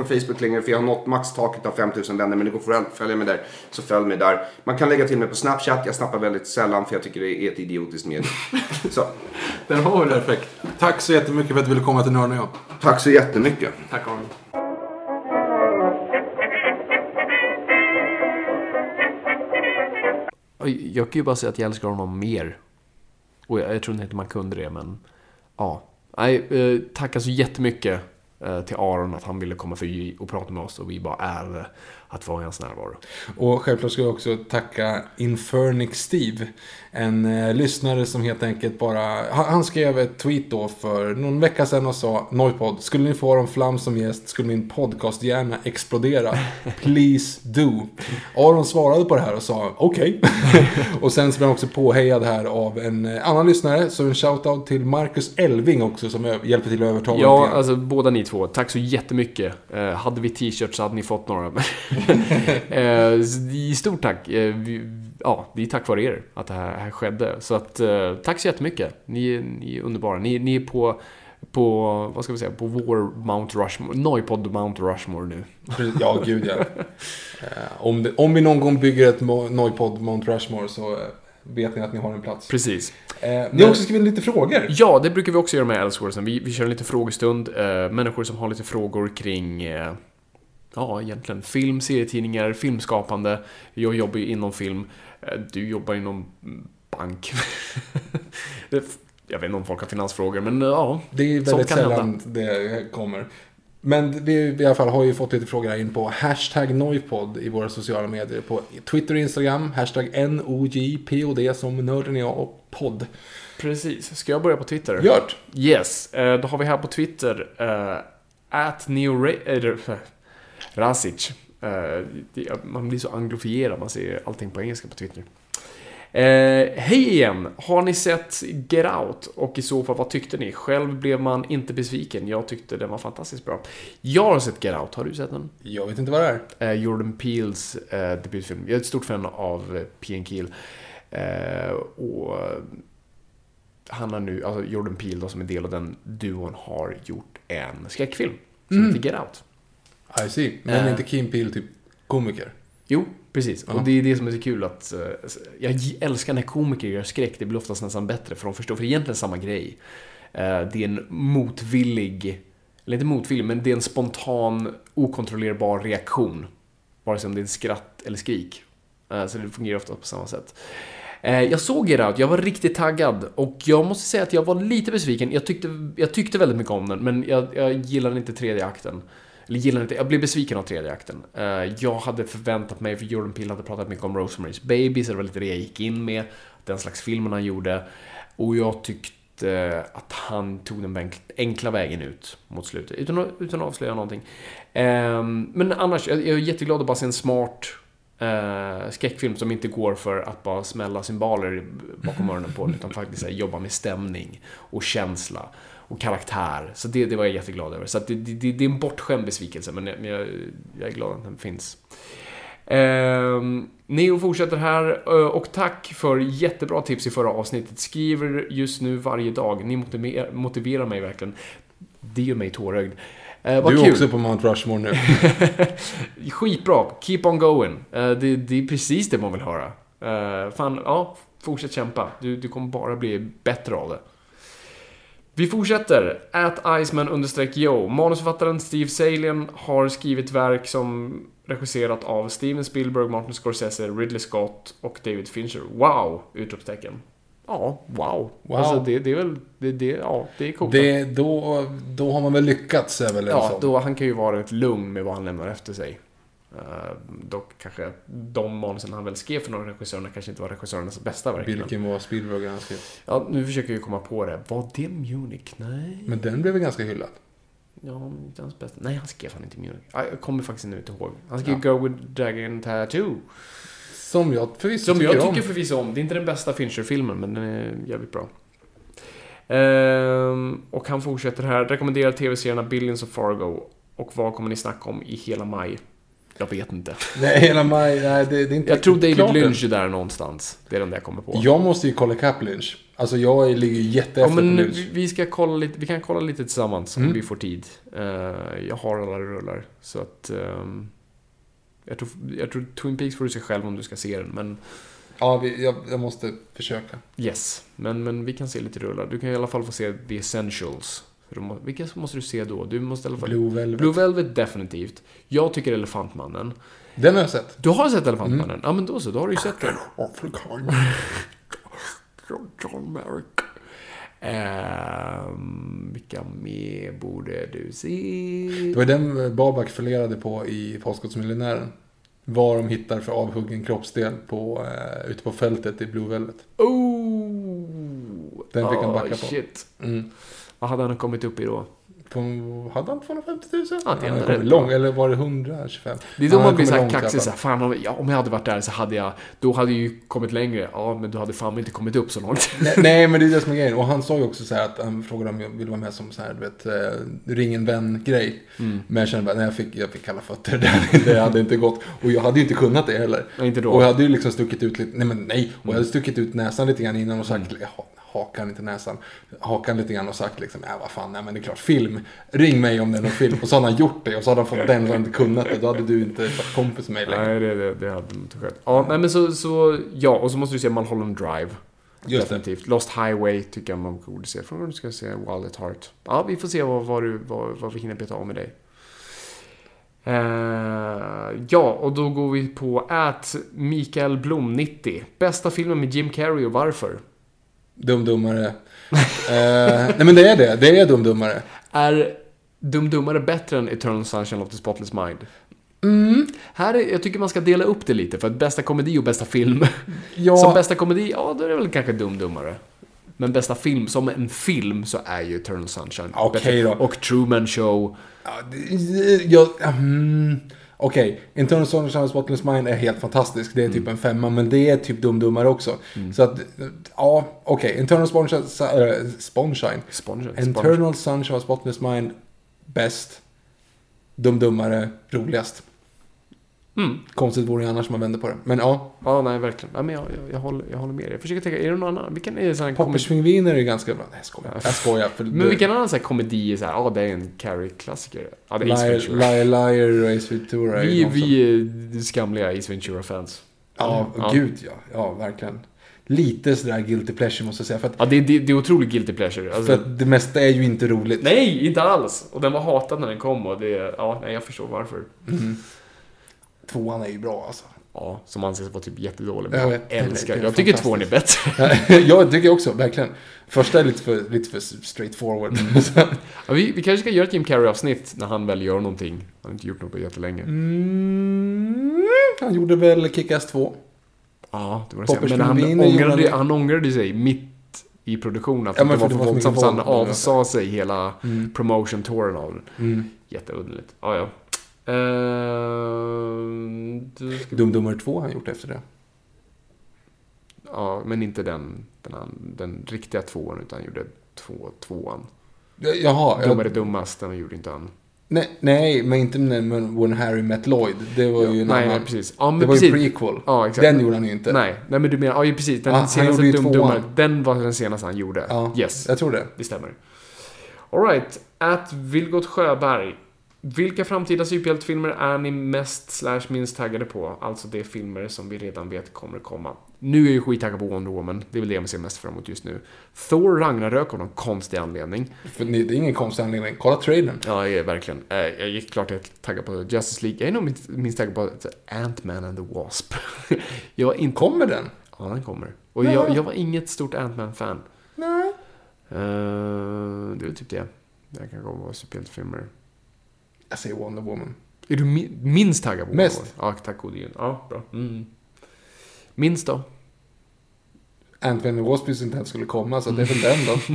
På Facebook längre för jag har nått maxtaket av 5000 vänner men det går för att följa mig där. Så följ mig där. Man kan lägga till mig på Snapchat. Jag snappar väldigt sällan för jag tycker det är ett idiotiskt medie. [laughs] Så, Där har vi det. Perfekt. Tack så jättemycket för att du ville komma till Nörden och jag. tack så jättemycket. Tack Aron. Jag kan ju bara säga att jag älskar honom mer. Och jag, jag tror inte man kunde det, men ja. Nej, eh, tack så jättemycket eh, Eh, till Aron att han ville komma förbi och prata med oss och vi bara är att vara i hans närvaro. Och självklart ska jag också tacka Infernic Steve. En eh, lyssnare som helt enkelt bara... Han, skrev ett tweet då för någon vecka sedan och sa Noipod, skulle ni få Aron Flam som gäst skulle min podcasthjärna explodera. Please do. Aron svarade på det här och sa okej. [laughs] och sen så blev han också påhejad här av en eh, annan lyssnare. Så en shoutout till Marcus Elving också som hjälper till att övertala Ja, alltså båda ni två. Tack så jättemycket. Eh, hade vi t-shirts hade ni fått några. [laughs] eh, stort tack. Eh, vi, ja, det är tack vare er att det här, här skedde. Så att, eh, tack så jättemycket. Ni, ni är underbara. Ni, ni är på, på, vad ska vi säga, på vår Mount Rushmore. Noipod Mount Rushmore nu. Ja, gud ja. Om, det, om vi någon gång bygger ett Noipod Mount Rushmore så vet ni att ni har en plats. Precis. Eh, ni har också skrivit lite frågor. Ja, det brukar vi också göra med Ellsworthen. Vi, vi kör en liten frågestund. Eh, människor som har lite frågor kring, eh, ja, egentligen film, serietidningar, filmskapande. Jag jobbar ju inom film. Eh, du jobbar inom bank. [laughs] Jag vet inte om folk har finansfrågor, men eh, ja. Det är väldigt sällan hända. det kommer. Men vi, i alla fall har ju fått lite frågor här in på hashtag Noipod i våra sociala medier. På Twitter och Instagram. Hashtag NOJPOD som nörden är jag och podd. Precis. Ska jag börja på Twitter? Gjort! Yes, eh, då har vi här på Twitter uh, at Neo äh, Rasic. Eh, man blir så anglofierad, man ser allting på engelska på Twitter. Eh, Hej igen! Har ni sett Get Out? Och i så fall, vad tyckte ni? Själv blev man inte besviken. Jag tyckte den var fantastiskt bra. Jag har sett Get Out, har du sett den? Jag vet inte vad det är. Eh, Jordan Peels eh, debutfilm. Jag är ett stort fan av eh, P. Keel. Eh, och han har nu, alltså Jordan Peele då, som är del av den duon har gjort en skräckfilm som heter Get Out. I see. Men Eh. inte Kim Peel typ komiker. Jo, precis. Och det är det som är så kul att... eh, jag älskar när komiker gör skräck. Det blir oftast nästan bättre för de förstår. För det är egentligen samma grej. Eh, Det är en motvillig... Eller inte motvillig, men det är en spontan, okontrollerbar reaktion. Vare sig om det är skratt eller skrik. Eh, Så det fungerar ofta på samma sätt. Jag såg Get Out, jag var riktigt taggad och jag måste säga att jag var lite besviken. Jag tyckte, jag tyckte väldigt mycket om den, men jag, jag gillade inte tredje akten. Eller gillade inte, jag blev besviken av tredje akten. Eh, Jag hade förväntat mig, för Jordan Peele hade pratat mycket om Rosemary's Baby, så det var lite det jag gick in med. Den slags filmen han gjorde. Och jag tyckte att han tog den enk- enkla vägen ut mot slutet, utan att, utan att avslöja någonting. Ehm, Men annars, jag är jätteglad att bara se en smart eh, skräckfilm som inte går för att bara smälla symboler bakom öronen på den, utan faktiskt här, jobba med stämning och känsla och karaktär. Så det, det var jag jätteglad över. Så det, det, det är en bortskämd besvikelse, men jag, jag, jag är glad att den finns. Ehm, Neo fortsätter här eh, och tack för jättebra tips i förra avsnittet. Skriver just nu varje dag. Ni motiverar, motiverar mig verkligen. Det gör mig tårögd. Eh, Du är kul. också på Mount Rushmore nu. [laughs] Skitbra. Keep on going. Eh, det, det är precis det man vill höra. Uh, fan, ja, fortsätt kämpa. Du, du kommer bara bli bättre av det. Vi fortsätter. At Iceman understreck Joe. Manusförfattaren Steve Salien har skrivit verk som regisserat av Steven Spielberg, Martin Scorsese, Ridley Scott och David Fincher. Wow! Utropstecken. Ja, wow. Wow. Alltså det, det är väl, det, det, ja, det är coolt. Det, då, då har man väl lyckats, är väl Ja, då, han kan ju vara rätt lugn med vad han lämnar efter sig. Uh, dock kanske de manusen han väl skrev för några regissörerna kanske inte var regissörernas bästa verk. Vilken var Spielberg han skrev? Ja, nu försöker jag komma på det. Var det Munich? Nej. Men den blev väl ganska hyllad? Ja, inte hans bästa. Nej, han skrev han inte Munich. Ja, Jag kommer faktiskt inte ihåg. Han skrev Go with Dragon Tattoo. Som jag förvisso Som jag tycker om. förvisso om. Det är inte den bästa Fincher-filmen, men den är jävligt bra. Ehm, och han fortsätter här. Rekommenderar tv-serierna Billions och Fargo. Och vad kommer ni snacka om i hela maj? Jag vet inte. Nej, hela maj, nej, det, det är inte Jag tror David klart. Lynch är där någonstans. Det är den där jag kommer på. Jag måste ju kolla Cap Lynch. Alltså jag ligger jätte Ja, efter men på vi, Lynch. vi ska kolla lite, vi kan kolla lite tillsammans om Mm. vi får tid. Eh, jag har alla rullar, så att... ehm, jag, tror, jag tror Twin Peaks får du se själv om du ska se den, men Ja, vi, jag, jag måste försöka. yes. Men, men vi kan se lite rullar. Du kan i alla fall få se The Essentials. Må, vilka måste du se då? Du måste i alla fall... Blue Velvet. Blue Velvet, definitivt. Jag tycker Elefantmannen. Den har jag sett. Du har sett Elefantmannen? Mm. Ja, men då så. Då har du ju sett den. John Merrick. Ehm, vilka mer borde du se? Det var den eh, Babak fallerade på i Påskottsmiljonären. Vad de hittar för avhuggen kroppsdel på, eh, ute på fältet i Blue Velvet. Oh! Den fick han Ah, backa på. Shit. Mm. Vad hade han kommit upp i då? På, hade han 250 000? Ja, det är han ändå kom rätt lång, bra. eller var det 125? Det är då man blir kommer så här långt i alla kaxig. Så här, fan, om, ja, om jag hade varit där så hade jag... Då hade jag ju kommit längre. Ja, men du hade fan inte kommit upp så långt. [laughs] Nej, nej, men det är det som är grejen. Och han sa ju också så här att han frågade om jag ville vara med som så här, du vet, eh, ring en vän-grej. Mm. Men jag kände bara, nej, jag fick, jag fick kalla fötter. [laughs] Det, det hade inte gått. Och jag hade ju inte kunnat det heller. Nej, inte då. Och jag hade ju liksom stuckit ut lite, nej men nej. Och jag Mm. hade stuckit ut näsan lite grann innan och sagt, ha- hakan, inte näsan. Hakan lite grann och sagt liksom, ja vad fan, nej men det är klart, film. Ring mig om det är någon film. Och så hade han gjort det och så hade han fått den han inte kunnat det. Då hade du inte varit kompis med mig längre. Nej, det, det, det hade inte skett. Ja, nej men så, så... Ja, och så måste du se Mulholland Drive. Just det. Definitivt. Lost Highway tycker jag man borde se. Från du ska se Wild at Heart. Ja, vi får se vad, vad, du, vad, vad vi hinner beta av med dig. Eh, ja, och då går vi på at Mikael Blom 90. Bästa filmen med Jim Carrey och varför? Dumdummare. eh, nej men det är det, det är dumdummare. Är Dum Dummare bättre än Eternal Sunshine of the Spotless Mind? Mm. Här är, jag tycker man ska dela upp det lite, för att bästa komedi och bästa film. Ja. Som bästa komedi, ja då är det väl kanske Dum Dummare. Men bästa film, som en film, så är ju Eternal Sunshine Okej bättre. då. Och Truman Show. Ja, det- jag, mm, Okej, Internal Sunshine of Spotless Mind är helt fantastisk. Det är typ en femma, men det är typ dumdummare också. Så att, ja, okej. Internal Sunshine, äh, Sunshine. Sponge, Internal Sunshine of Spotless Mind, bäst. Dumdummare, roligast. Mm. Konstigt vore det annars man vänder på det. Men ja, Ja, nej, verkligen. Ja, men jag, jag, jag, håller, jag håller med dig. Jag försöker tänka, är det någon annan? Vilken är sån? Popperspingviner är ju ganska bra. Nej, jag skojar. Jag skojar. För Men vilken annan sån här komedi är så här, ja det är en Carrie-klassiker? Ja, det är Ace Liar, Ventura. liar, liar och Ace Ventura Vi, vi är skamliga Ace Ventura-fans. Ja, Ja. gud ja. Ja, verkligen. Lite sådär guilty pleasure måste jag säga. För att, Ja, det, det, det är otroligt guilty pleasure. Alltså, för att det mesta är ju inte roligt. Nej, inte alls! Och den var hatad när den kom och det, ja, nej, jag förstår varför. Tvåan är ju bra alltså. Ja, som anses vara typ jättedålig. Men Jag vet, älskar, jag tycker tvåan är bättre. [laughs] jag tycker också, verkligen. Första är lite för, lite för straight forward. [laughs] Ja, vi, vi kanske ska göra ett Jim Carrey-avsnitt när han väl gör någonting. Han har inte gjort något på jättelänge. mm, han gjorde väl Kick-Ass 2. Ja, det var det. Poppers Men han ångrade, han- han ångrade sig mitt i produktionen. För Ja, men det för var det för var så våldsamt så han våld. avsa sig hela Mm. promotion-touren av den. Mm. Jätteunderligt. Ja, ja. Du ska... Dum Dummare 2 har han gjort efter det. Ja, men inte den, den, den riktiga tvåan, utan han gjorde två, tvåan. Jaha. Dummare Jag, dummast, den gjorde inte han. nej, nej, men inte men When Harry Met Lloyd. Det var ju en nej, annan. nej, precis. Ja, men det var precis. ju prequel. Ja, exakt. Den gjorde han ju inte. Nej, nej, men du menar, ja precis. Den han senaste ju Dum. Dummare, den var den senaste han gjorde. Ja, Yes, jag tror det. det stämmer. Alright, at Vilgot Sjöberg. Vilka framtida superhjältefilmer är ni mest slash minst taggade på? Alltså de filmer som vi redan vet kommer komma. Nu är jag ju skittaggad på Wonder Woman. Det är väl det jag ser mest fram emot just nu. Thor Ragnarök av någon konstig anledning. För det är ingen konstig anledning. Kolla trailern. Ja, jag är verkligen. Eh, Jag gick klart helt taggad på Justice League. Jag är nog minst- minst taggad på Ant-Man and the Wasp. [laughs] jag inte... Kommer den? Ja, den kommer. Och jag, jag var inget stort Ant-Man-fan. Nej. Eh, det är typ det. Jag kan gå på superhjältefilmer. Jag säger Wonder Woman. Är du mi- minst taggad på Mest. något? Ja, tack gode gud. Ja, bra. Mm. Minst då? Ant-Man and Wasp inte ens skulle komma, så det är väl den då.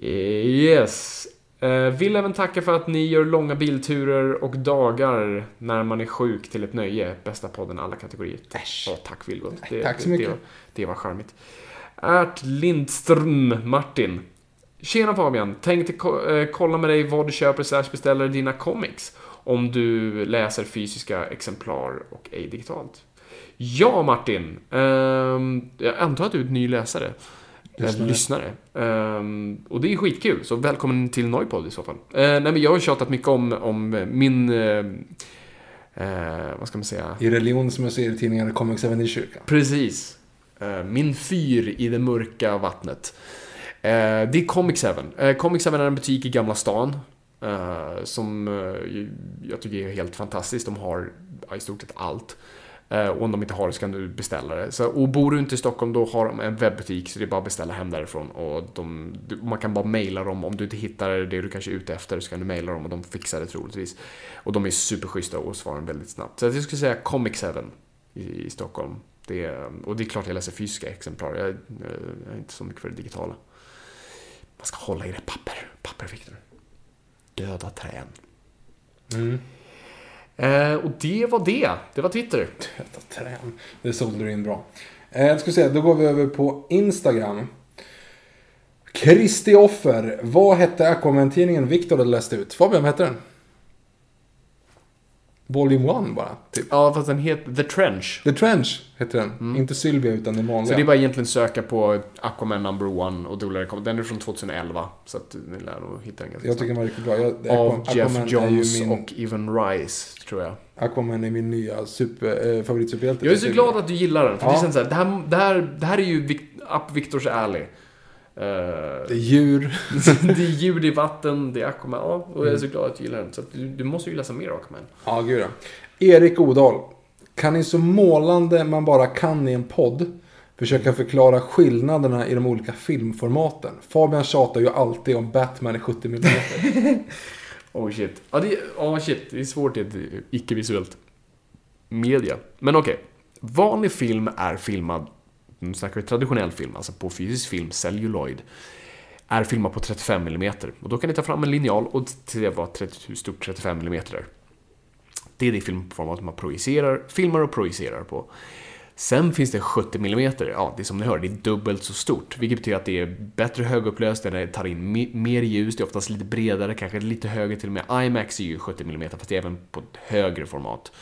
[laughs] Yes. Eh, vill även tacka för att ni gör långa bilturer och dagar när man är sjuk till ett nöje. Bästa podden alla kategorier. Äsch. Ja, tack Vilgot. Det, Tack så mycket. Det, det var charmigt. Ert Lindström Martin. Tjena Fabian. Tänkte eh, kolla med dig vad du köper slash beställer dina comics. Om du läser fysiska exemplar och ej digitalt. Ja Martin. Ehm, jag antar att du är ny läsare. Lyssnare. Lyssnare. lyssnare. Ehm, och det är skitkul, så välkommen till Noipod i så fall. Uh, nej, men jag har tjatat mycket om, om min... eh, eh, vad ska man säga? I religion som jag ser i tidningarna Comics även i kyrkan. Precis. Eh, min fyr i det mörka vattnet. Eh, det är Comic 7. Eh, Comic 7 är en butik i Gamla stan. eh, som eh, jag tycker är helt fantastisk. De har i stort sett allt. Eh, och om de inte har det så kan du beställa det. Så, och bor du inte i Stockholm då har de en webbutik så det är bara att beställa hem därifrån. Och de, du- man kan bara mejla dem. Om du inte hittar det du kanske är ute efter så kan du mejla dem och de fixar det troligtvis. Och de är superschyssta och svarar väldigt snabbt. Så jag skulle säga Comic 7 i, i Stockholm. Det och det är klart jag läser fysiska exemplar. Jag, jag är inte så mycket för det digitala. Man ska hålla i det papper. Papper, Victor. Döda trän. Eh, och det var det. Det var Twitter. Detta trän. Det sålde du in bra. Eh, jag ska se, då går vi över på Instagram. Kristi offer. Vad hette Aquaman-tidningen Viktor hade läst ut? Fabian, vad hette den? Volume 1 bara, typ. Ja, fast den heter The Trench. The Trench hette den. Inte Sylvia utan den vanliga. Mm. Så det är bara egentligen söka på Aquaman number one och då lär det komma. Den är från 2011. Så att ni lär nog hitta den ganska Jag tycker den var riktigt bra. Jag, Av Aquaman Jeff Johns min, och Evan Rice, tror jag. Aquaman är min nya super, eh, favoritsuperhjälte. Jag är så glad att du gillar den. För Ja. det, känns så här, det, här, det, här, det här är ju Vic- up Victors alley. Eh, [laughs] Det är djur. det är ljud i vatten, det är Aquaman. Ja, och jag är Mm. så glad att du gillar den. Så du, du måste ju läsa mer Aquaman. Ja, gud ja. Erik Odal. Kan ni så målande man bara kan i en podd försöka förklara skillnaderna i de olika filmformaten? Fabian tjatar ju alltid om Batman i 70 mm. [laughs] Oh shit. Ja, det, oh, shit. det är svårt i ett icke-visuellt media. Men okej. Vanlig film är filmad, nu snackar vi traditionell film, alltså på fysisk film, celluloid, är filmad på 35 mm. Och då kan ni ta fram en linjal och se vad 30, hur stort 35 mm är. Det är det filmformat man projicerar, filmar och projicerar på. Sen finns det 70 mm, ja det är som ni hör, det är dubbelt så stort. Vilket betyder att det är bättre högupplöst, det tar in mer ljus, det är oftast lite bredare, kanske lite högre till och med. IMAX är ju 70 mm, fast det är även på ett högre format.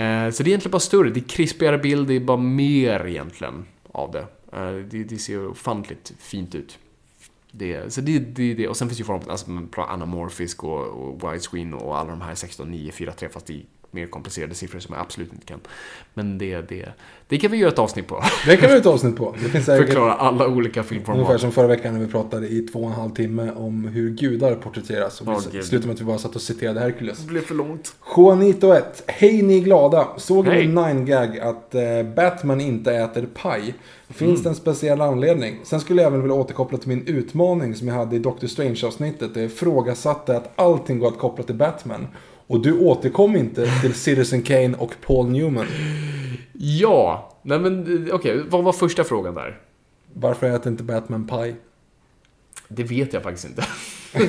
Eh, Så det är egentligen bara större, det är krispigare bild, det är bara mer egentligen av det. Eh, Det, det ser ofantligt fint ut. Det, så det, det, det, och sen finns ju formen alltså anamorfisk och, och widescreen och alla de här 16, 9, 4, 3 fast det är mer komplicerade siffror som jag absolut inte kan. Men det, det, det kan vi göra ett avsnitt på. Det kan vi ta ett avsnitt på. Det finns säkert Förklara alla olika ungefär filmformat. som förra veckan när vi pratade i två och en halv timme om hur gudar porträtteras. Och vi gud. slutade med att vi bara satt och citerade Hercules. Det blev för långt. Juanito 1. Hej ni glada. Såg Hej. min 9gag att eh, Batman inte äter paj. Finns Mm. det en speciell anledning? Sen skulle jag även vilja återkoppla till min utmaning som jag hade i Doctor Strange-avsnittet. Där jag ifrågasatte att allting går att koppla till Batman. Och du återkom inte till Citizen Kane och Paul Newman. Ja, nej men eh, okej, vad var första frågan där? Varför äter inte Batman paj? Det vet jag faktiskt inte. [laughs]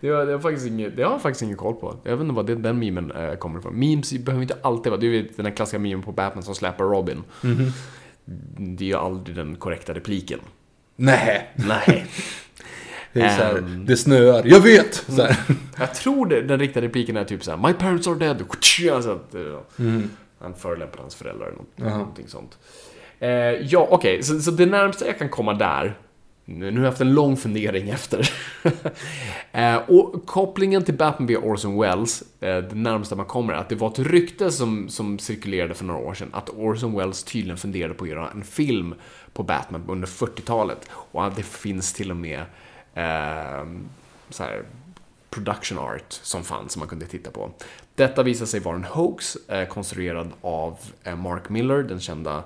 det, har, det, har faktiskt ingen, det har jag faktiskt ingen koll på. Jag vet inte vad det, den memen eh, kommer ifrån. Memes behöver inte alltid vara... Du vet den här klassiska memen på Batman som släpar Robin. Det är ju aldrig den korrekta repliken. Nej, Nej. Det är så här, Ehm. det snöar. Jag vet! Så här. Jag tror det, den riktiga repliken är typ såhär My parents are dead. [laughs] Alltså att, eh, Han förolämpar hans föräldrar eller något, Jaha. någonting sånt. Eh, ja, okej. Så, så det närmsta jag kan komma där nu nu har jag haft en lång fundering efter. [laughs] eh, och kopplingen till Batman via Orson Welles, eh, det närmsta man kommer, är att det var ett rykte som, som cirkulerade för några år sedan, att Orson Welles tydligen funderade på att göra en film på Batman under 40-talet. Och att det finns till och med eh, så här, production art som fanns som man kunde titta på. Detta visade sig vara en hoax eh, konstruerad av eh, Mark Miller, den kända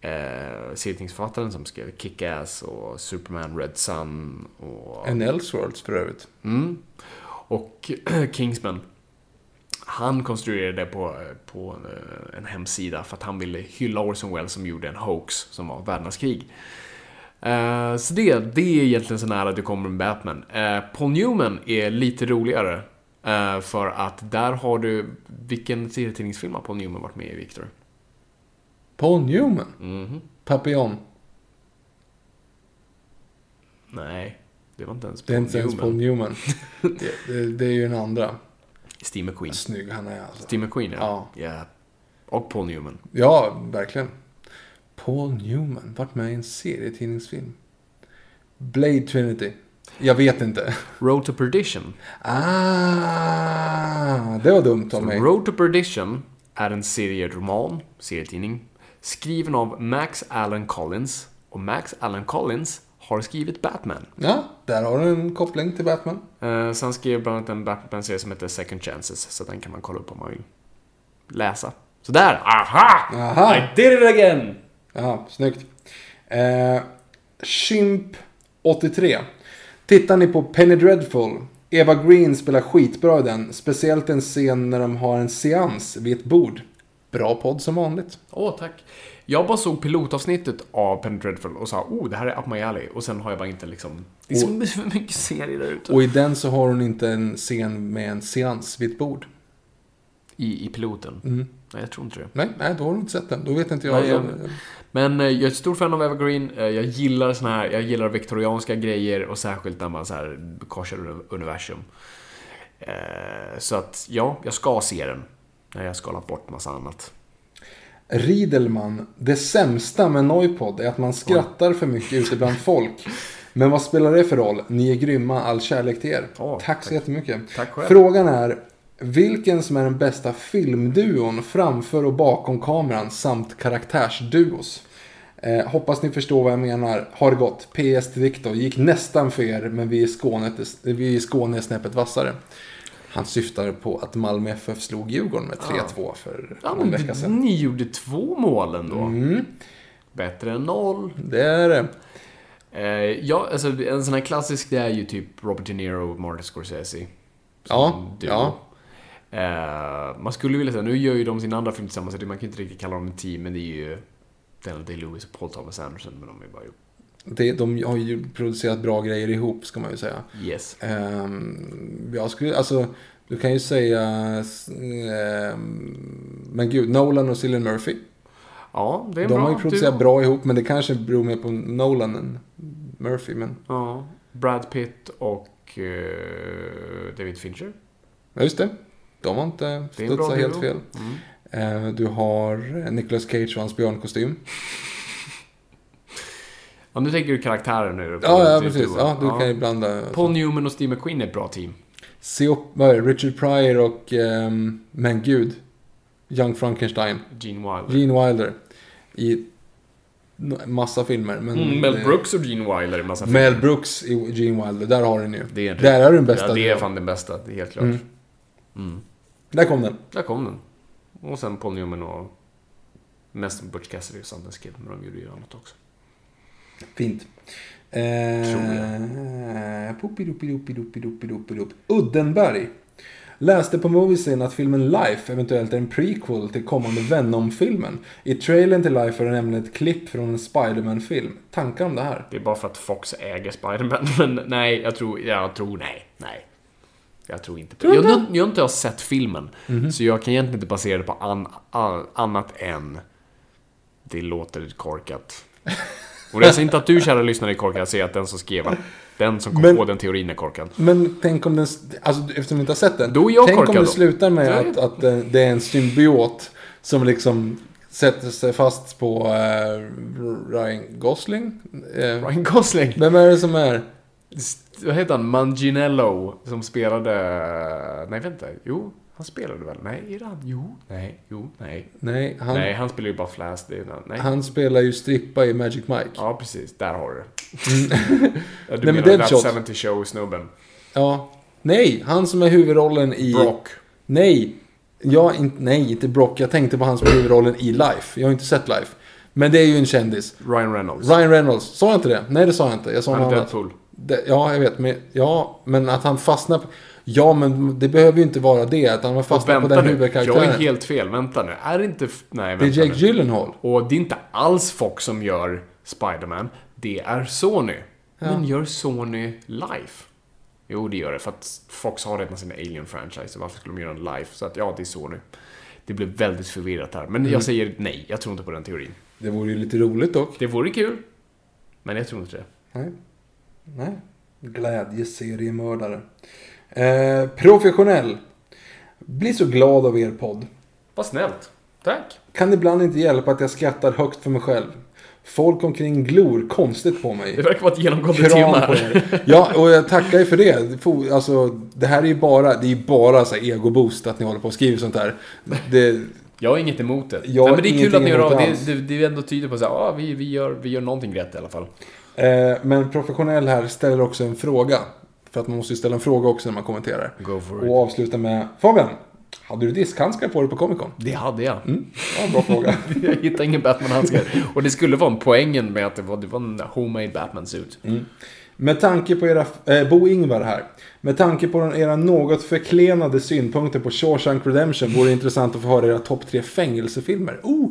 eh, serietidningsförfattaren som skrev Kick-Ass och Superman Red Sun och, En Elseworlds för övrigt. mm, och [clears throat] Kingsman. Han konstruerade det på, på en, en hemsida för att han ville hylla Orson Welles som gjorde en hoax som var världens krig. Eh, så det, det är egentligen så nära du kommer med Batman. Eh, Paul Newman är lite roligare. eh, för att där har du... Vilken serietidningsfilm har Paul Newman varit med i, Victor? Paul Newman. Mhm. Papillon. Nej, det var inte ens Det Paul är inte ens Paul Newman. Newman. det, det, det är ju den andra. Steve McQueen. Snygg han är alltså. Steve McQueen, ja. Ja. ja. Och Paul Newman. Ja, verkligen. Paul Newman, varit med i en serietidningsfilm. Blade Trinity. Jag vet inte. Road to Perdition. Ah, det var dumt av mig. Road to Perdition är en serieroman, serietidning, skriven av Max Allan Collins. Och Max Allan Collins har skrivit Batman. Ja, där har du en koppling till Batman. Eh, han skrev bland annat en Batman-serie som heter Second Chances, så den kan man kolla upp om man vill läsa. Så där, aha! Aha. I did it again! Ja, snyggt. Eh, Chimp 83. Tittar ni på Penny Dreadful? Eva Green spelar skitbra i den. Speciellt en scen när de har en seans vid ett bord. Bra podd som vanligt. Åh, tack. Jag bara såg pilotavsnittet av Penny Dreadful och sa oh, det här är up my alley. Och sen har jag bara inte liksom... Det är så [laughs] mycket serier där ute. Och i den så har hon inte en scen med en seans vid ett bord. I, I piloten? Nej, jag tror inte det. Nej, nej, då har du inte sett den. Då vet inte jag. Nej, jag- Men eh, jag är ett stort fan av Evergreen. Eh, Jag gillar såna här, jag gillar viktorianska grejer och särskilt när man så här korsar uni- universum. Eh, Så att, ja, jag ska se den. När jag skalat bort massa annat. Riedelman, det sämsta med Noipod är att man skrattar för mycket ute bland folk. Men vad spelar det för roll? Ni är grymma, all kärlek till er. Ja, tack så jättemycket. Tack själv. Frågan är, vilken som är den bästa filmduon framför och bakom kameran samt karaktärsduos? Eh, hoppas ni förstår vad jag menar. Har det gått. PS till Viktor. Gick nästan för er, men vi i Skåne, vi i Skåne är snäppet vassare. Han syftar på att Malmö FF slog Djurgården med 3-2 för Ja, någon vecka sedan. ni gjorde två mål ändå. Bättre än noll. Det är det. Eh, ja, alltså en sån här klassisk det är ju typ Robert De Niro och Martin Scorsese. Ja, ja. Eh, man skulle vilja säga, nu gör ju de sin andra film tillsammans, så man kan inte riktigt kalla dem en team, men det är ju Daniel Day-Lewis och Paul Thomas Anderson, men de är bara ju... Det, de har ju producerat bra grejer ihop, ska man ju säga. Yes. Ehm, jag skulle, alltså, du kan ju säga... ehm, men gud, Nolan och Cillian Murphy. Ja, det är De bra. har ju producerat duo. bra ihop, men det kanske beror mer på Nolan än Murphy. Men Ja, Brad Pitt och eh, David Fincher. ja, just det. De har inte studsat helt duo. fel. Mm. Ehm, du har eh, Nicolas Cage och hans björnkostym. [laughs] Ja, nu tänker du karaktären nu. Ja, ja, Typ precis. Ja, du kan ju blanda. Paul Newman och Steve McQueen är ett bra team. Se upp, vad är? Richard Pryor och, ehm, men gud, Young Frankenstein. Gene Wilder. Gene Wilder. I massa filmer. Men, Mm, Mel eh, Brooks och Gene Wilder i massa Mel filmer. Brooks i Gene Wilder, där har den ju. Det är där är den bästa. Ja, det är fan den bästa, det är helt klart. Mm. Där kom den. Där kom den. Och sen Paul Newman och mest Butch Cassidy och Sundance Kid, men de gjorde ju annat också. Fint. Eh. Uddenberg. Läste på Moviescene att filmen Life eventuellt är en prequel till kommande Venom-filmen. I trailern till Life är det nämligen ett klipp från en Spider-Man-film. Tankar om det här? Det är bara för att Fox äger Spider-Man, [laughs] men nej, jag tror, jag tror nej, nej. Jag tror inte på Tror jag, jag, inte? jag har inte sett filmen, så jag kan egentligen inte basera det på an, an, annat än det låter korkat. [laughs] Och jag säger inte att du kära lyssnare är korkad, jag säger att den som skrev den som kom Men- på den teorin är korkad. Men tänk om den, alltså eftersom du inte har sett den. Då är jag tänk om korkad det då. slutar med att, att eh, det är en symbiot som liksom sätter sig fast på eh, Ryan Gosling. Eh, Ryan Gosling. Vem är det som är? Vad heter han? Manginello som spelade... Nej, vänta. Jo, han spelade väl? Nej, är det han? Jo, nej, jo, nej. Nej, han, Nej, han spelar ju bara Flash. Det är, nej. han spelar ju strippa i Magic Mike. Ja, precis. Där har du det. [laughs] ja, du men menar Deadshot. That 70 Show-snubben. Ja. Nej, han som är huvudrollen i... Brock. Nej. Ja, in, nej, inte Brock. Jag tänkte på han som är huvudrollen i Life. Jag har inte sett Life. Men det är ju en kändis. Ryan Reynolds. Ryan Reynolds. Sa jag inte det? Nej, det sa jag inte. Jag sa Han är. Deadpool. Det, ja, jag vet. Men, ja, men att han fastnar på... Ja, men det behöver ju inte vara det. Att han Fast fastnat på vänta den nu. huvudkaraktären. Jag är helt fel. Vänta nu. Är det inte... Nej, Det är vänta Jake nu. Gyllenhaal. Och det är inte alls Fox som gör Spider-Man. Det är Sony. Men gör Sony Life? Jo, det gör det. För att Fox har redan sina Alien-franchise. Varför skulle de göra en Life? Så att ja, det är Sony. Det blev väldigt förvirrat här. Men Mm. jag säger nej. Jag tror inte på den teorin. Det vore ju lite roligt dock. Det vore kul. Men jag tror inte det. Nej. Nej. Glädjeseriemördare. Eh, professionell. Blir så glad av er podd. Vad snällt. Tack. Kan ibland inte hjälpa att jag skrattar högt för mig själv. Folk omkring glor konstigt på mig. Det verkar vara ett genomgående tema här. Ja, och jag tackar ju för det. Alltså, det här är ju bara, det är bara så här ego-boost att ni håller på och skriver sånt här. Det, Jag har inget emot det. Jag Nej, men det är kul att ni gör av det det. Det, det ändå tyder på att ah, vi, vi, gör, vi gör någonting rätt i alla fall. Eh, men professionell här ställer också en fråga. För att man måste ju ställa en fråga också när man kommenterar. Och avsluta med Fabian. Hade du diskhandskar på dig på Comic Con? Det hade jag. Ja, bra fråga. [laughs] Jag hittade ingen Batman-handskar. Och det skulle vara en poängen med att det var, det var en homemade Batman-suit. Med tanke på era, eh, Bo Ingvar här. Med tanke på era något förklenade synpunkter på Shawshank Redemption vore det intressant att få höra era topp tre fängelsefilmer. Oh,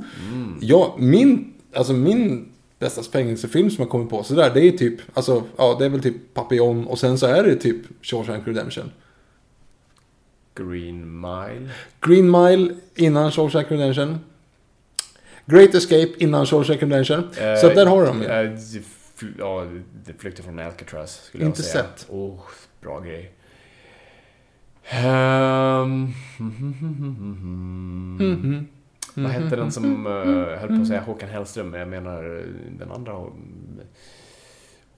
ja, min, alltså min bästa fängelsefilm som jag kommit på sådär, det är typ, alltså, ja, det är väl typ Papillon och sen så är det typ Shawshank Redemption. Green Mile. Green Mile innan Shawshank Redemption. Great Escape innan Shawshank Redemption. så att där har de ju. Eh, fl- Ja, det flykten från Alcatraz skulle Inte jag säga. sett. Oh, bra grej. Ehm, [laughs] Vad hette den som, uh, höll på att säga Håkan Hellström, men jag menar eh, den andra eh,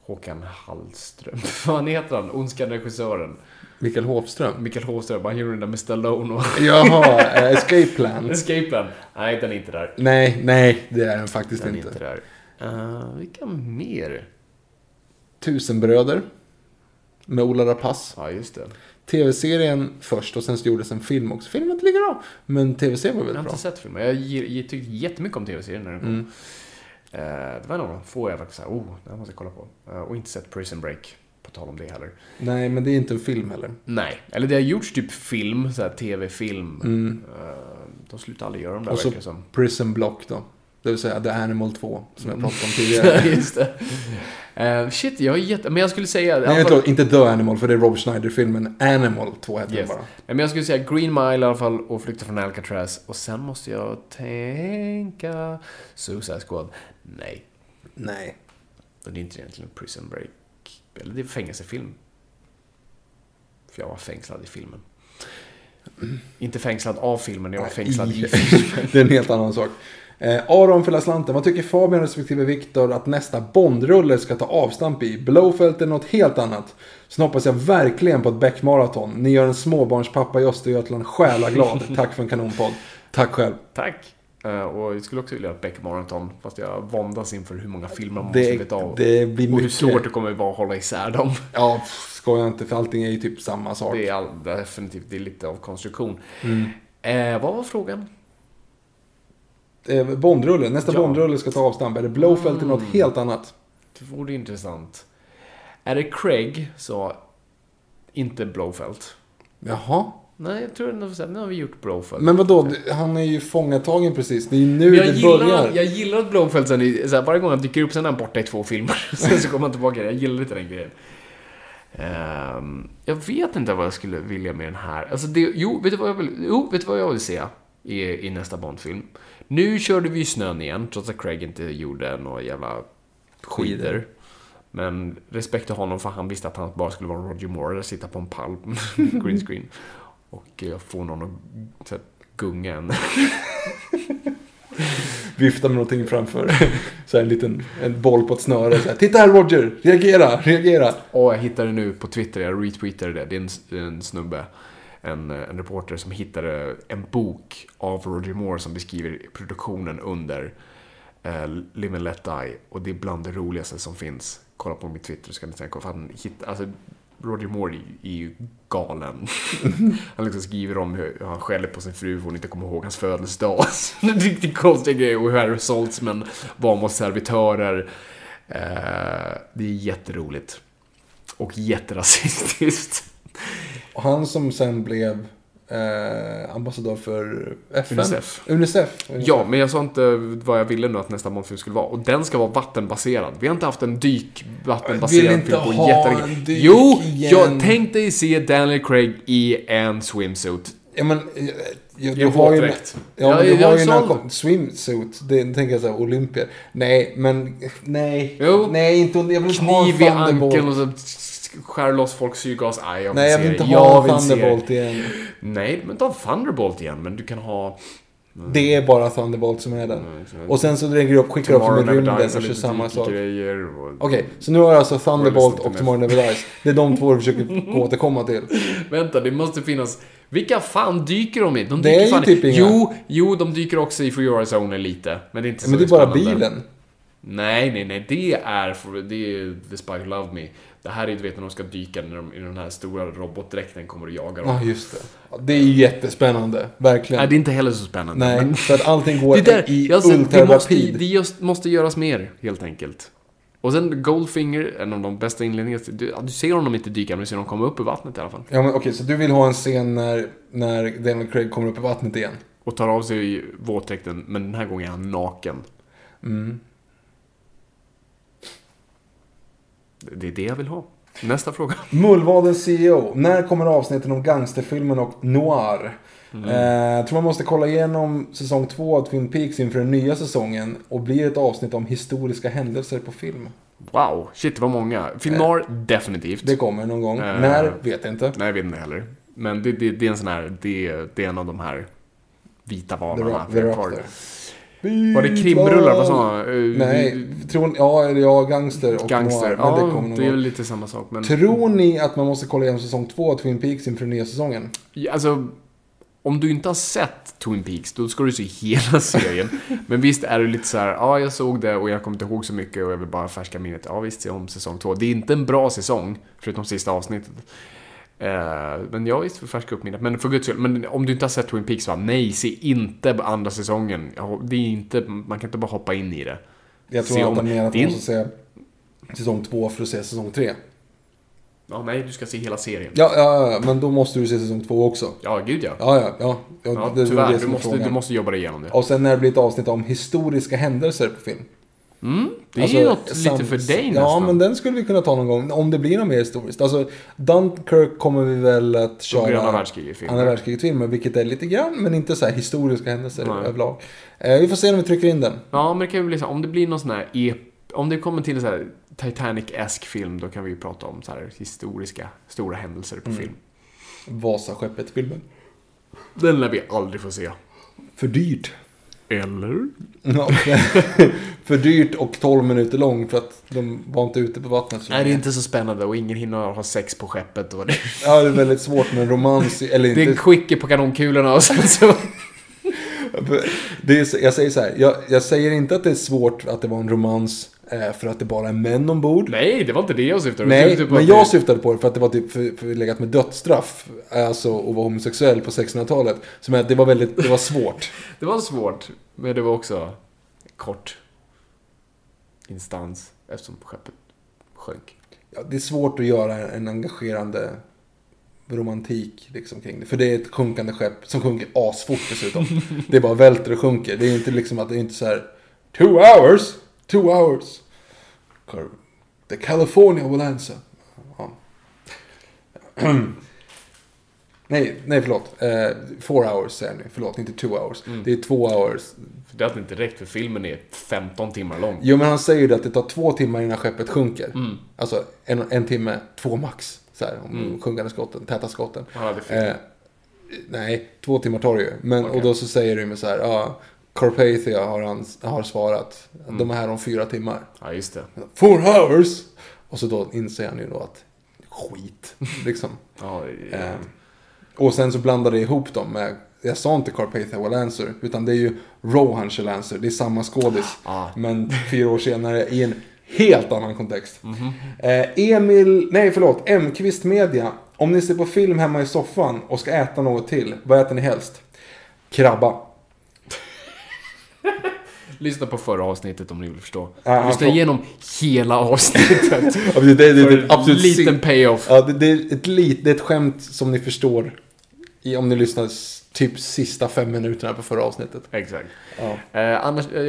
Håkan Hallström. [laughs] Vad heter han? Ondskan regissören. Mikael Hofström. Mikael Håström. Han gjorde den där med Stallone och [laughs] Jaha, Escape Plan. [laughs] Escape Plan. Nej, den är inte där. Nej, nej, det är den faktiskt Den är inte. inte där. Uh, vilka mer? Tusenbröder. Med Ola Rapace. Ja, just det. Tv-serien först och sen så gjordes en film också. Filmen är inte lika bra. Men tv-serien var Jag har väldigt inte bra. sett filmen. Jag gi- tyckte jättemycket om tv-serien när den kom. Mm. Eh, det var en av de få jag faktiskt sa, oh, den måste jag kolla på. Eh, och inte sett Prison Break, på tal om det heller. Nej, men det är inte en film heller. Nej, eller det har gjorts typ film, så här tv-film. Eh, de slutar aldrig göra dem där Mm. Och så som. Prison Block då. Det vill säga The Animal 2. Som jag pratade om [laughs] tidigare. Just det. Eh, shit, jag är jätte... Men jag skulle säga... i Nej, fall- inte The Animal, för det är Rob Schneider-filmen. Animal 2 heter Yes. bara. Men jag skulle säga Green Mile i alla fall och Flykten från Alcatraz. Och sen måste jag tänka... Suicide Squad. Nej, Nej. det är inte egentligen Prison Break. Eller det är fängelsefilm. För jag var fängslad i filmen. Inte fängslad av filmen, jag var fängslad i [laughs] filmen. det är en helt annan sak. Eh, Aron för slanten. Vad tycker Fabian respektive Viktor att nästa Bondrulle ska ta avstamp i? Blowfelt är något helt annat. Sen hoppas jag verkligen på ett Beck-maraton. Ni gör en småbarnspappa i Östergötland själaglad. [laughs] Tack för en kanonpodd. Tack själv. Tack! Eh, och jag skulle också vilja ha ett Beck Marathon, fast jag våndas inför hur många filmer man Det- måste veta av. det blir och hur mycket. svårt det kommer vara att hålla isär dem. [laughs] Ja, skoja inte för allting är ju typ samma sak. Det är all, definitivt, det är lite av konstruktion. Mm. Eh, vad var frågan? Eh, Bondrulle. Nästa Ja. Bondrulle ska ta avstamp. Är det Blowfelt är något helt annat? Det vore intressant. Är det Craig så inte Blowfelt? Jaha. Nej, jag tror ändå att nu har vi gjort Blowfelt. Men vadå? Han är ju fångatagen precis. Det är ju nu jag, det gillar, börjar. jag gillar att Blowfelt sen, i- så här, varje gång han dyker upp sen är han borta i två filmer. [laughs] sen så kommer han tillbaka. Jag gillar lite den grejen. Ehm, jag vet inte vad jag skulle vilja med den här. Alltså det, jo, vet du vad jag vill, jo, vet du vad jag vill se i, i nästa Bond-film? Nu körde vi i snön igen, trots att Craig inte gjorde några jävla skidor. Men respekt till honom för han visste att han bara skulle vara Roger Moore eller sitta på en pall green screen. Och eh, få någon att så här, gunga en. [laughs] Vifta med någonting framför. Så här en liten en boll på ett snöre. Så här, Titta här Roger! Reagera! Reagera! Och jag hittade nu på Twitter, jag retweetade det. Det är en, en snubbe, en, en reporter som hittade en bok av Roger Moore som beskriver produktionen under eh, Live and Let Die. Och det är bland det roligaste som finns. Kolla på min Twitter så kan ni tänka. För han hitt, alltså, Roger Moore är ju galen. [laughs] Han liksom skriver om hur han skäller på sin fru för hon inte kommer ihåg hans födelsedag. [laughs] Riktigt konstig grej. Och hur Harry Saltzman var mot servitörer. Eh, det är jätteroligt. Och jätterasistiskt. Han som sen blev eh, ambassadör för FN. Unicef. Unicef. Ja, men jag sa inte vad jag ville nu att nästa Bondfilm skulle vara. Och den ska vara vattenbaserad. Vi har inte haft en dyk Vill vattenbaserad inte film på jättelänge. en dyk Jo, igen. jag tänkte se Daniel Craig i en swimsuit. Ja men, eh, jag, en du har ju... Ja, men du har ju kom- swimsuit. Det tänker jag såhär, olympier. Nej, men nej. Jo. Nej, inte, jag vill inte ha en Kniv i ankeln och så skär loss folks syrgas. Nej, jag vill Nej, jag vill det. inte Jag ha vill en se det. Thunderbolt igen. Nej, men ta Thunderbolt igen. Men du kan ha... Det är bara Thunderbolt som är den. Och sen så lägger du upp, skickar upp Never rymden och kör samma sak. Okej, så nu har jag alltså Thunderbolt och to Tomorrow Never Dies. Det är de två du försöker [laughs] återkomma till. Vänta, det måste finnas... Vilka fan dyker de i? De Det dyker är ju fan typ inga. Jo, jo, de dyker också i For Your Only lite. Men det är inte så Men det är bara bilen. Nej, nej, nej. Det är, för, det är The Spy Who Loved Me. Det här är du vet när de ska dyka när de, i den här stora robotdräkten kommer och jagar dem. Ja, just det. Ja, det är jättespännande. Verkligen. Nej, det är inte heller så spännande. Nej, men- för att allting går [laughs] det där, i har sett- det måste, ultrarapid. det just, måste göras mer, helt enkelt. Och sen Goldfinger, en av de bästa inledningarna. Du, du ser honom inte dyka, men du ser honom komma upp ur vattnet i alla fall. Ja, men okej, så du vill ha en scen när, när Daniel Craig kommer upp i vattnet igen? Och tar av sig våtdräkten, men den här gången är han naken. Mm. Det är det jag vill ha. Nästa fråga. Mullvadens CEO. När kommer avsnitten om gangsterfilmen och noir? Mm. Eh, tror man måste kolla igenom säsong två av Twin Peaks inför den nya säsongen. Och blir ett avsnitt om historiska händelser på film. Wow, shit det var många. Film noir, definitivt. Det kommer någon gång. Eh. När? Vet jag inte. Nej, jag vet inte heller. Men det, det, det är en sån här, det, det är en av de här vita The, vanorna. Rock, the Rock där. Var det krimrullar? Vad sa? Eh, Nej, tror, ja, eller ja, gangster och Gangster. noir. Men Ja, det kommer det är väl lite samma sak. Men... Tror ni att man måste kolla igenom säsong två av Twin Peaks inför nya säsongen? Ja, Alltså, om du inte har sett Twin Peaks, då ska du se hela [laughs] serien. Men visst är det lite så här, ja jag såg det och jag kommer inte ihåg så mycket och jag vill bara färska minnet. Ja visst, se om säsong två. Det är inte en bra säsong, förutom sista avsnittet. Eh, men ja, visst, färska upp minnet. Men för guds skull, men om du inte har sett Twin Peaks, va? Nej, se inte andra säsongen. Det är inte, man kan inte bara hoppa in i det. Jag Se tror om- att han menar att man måste se säsong två för att se säsong tre. Ja, nej, du ska se hela serien. Ja, ja, ja, men då måste du se säsong två också. Ja, gud ja. Ja, ja, ja. ja, Ja, det tyvärr, det du måste, du måste jobba dig igenom det. Och sen när det blir ett avsnitt om historiska händelser på film. Mm, det är Alltså, ju något lite för dig Ja, nästan. men den skulle vi kunna ta någon gång. Om det blir något mer historiskt. Alltså, Dunkirk kommer vi väl att köra... blir andra världskriget-filmer. Andra världskriget-filmer, vilket är lite grann, men inte så här historiska händelser Nej. överlag. Eh, vi får se om vi trycker in den. Ja, men det kan ju bli så här, om det blir någon sån här e om det kommer till en sån här Titanic-esk film, då kan vi ju prata om så här historiska, stora händelser på Mm. film. Vasaskeppet-filmen. Den lär vi aldrig få se. För dyrt. Eller? Ja, för [laughs] dyrt och 12 minuter lång för att de var inte ute på vattnet så Nej, det är inte så spännande och ingen hinner ha sex på skeppet. Och det, Ja, det är väldigt svårt med en romans, eller det är en quickie på kanonkulorna och sen så... [laughs] Det är, jag säger så här, jag, jag säger inte att det är svårt att det var en romans för att det bara är män ombord. Nej, det var inte det jag syftade på. Nej, syftade på men att jag det- syftade på det för att det var typ för, för legat med dödsstraff. Alltså att vara homosexuell på 1600-talet. Som är att det var väldigt, det var svårt. [laughs] Det var svårt, men det var också kort instans eftersom skeppet sjönk. Ja, det är svårt att göra en engagerande romantik liksom kring det. För det är ett sjunkande skepp som sjunker asfort dessutom. [laughs] det bara välter och sjunker. Det är inte liksom att det är inte så här Two hours! Two hours! The California will answer. Ja. [clears throat] nej, nej förlåt. Eh, four hours säger nu. Förlåt, inte two hours. Det är två hours. Det hade inte räckt för filmen är 15 timmar lång. Jo, men han säger ju att det tar två timmar innan skeppet sjunker. Alltså en, en timme, två max. Så här, om sjunkande skotten, täta skotten. Han hade fel. Eh, nej, två timmar tar det ju. Men, Okej. Och då så säger du med så här, ja, Carpathia har, han, har svarat. att De är här om fyra timmar. Ja, just det. Four hours! Och så då inser han ju då att skit, liksom. [laughs] Ja, Eh, och sen så blandar det ihop dem med, jag sa inte Carpathia will answer, utan det är ju Rohan answer, det är samma skådis. Ah. Men fyra år senare i en helt annan kontext. Mhm. eh, Emil, nej förlåt, M-kvist Media. Om ni ser på film hemma i soffan och ska äta något till, vad äter ni helst? Krabba. [laughs] Lyssna på förra avsnittet om ni vill förstå. Ja, Lyssna får- igenom hela avsnittet. [laughs] Ja, det, det, det, för absolut liten payoff. Ja, det, det, är ett lit, det är ett skämt som ni förstår i, om ni lyssnar typ sista fem minuterna på förra avsnittet. Exakt. Ja. Eh, annars, eh,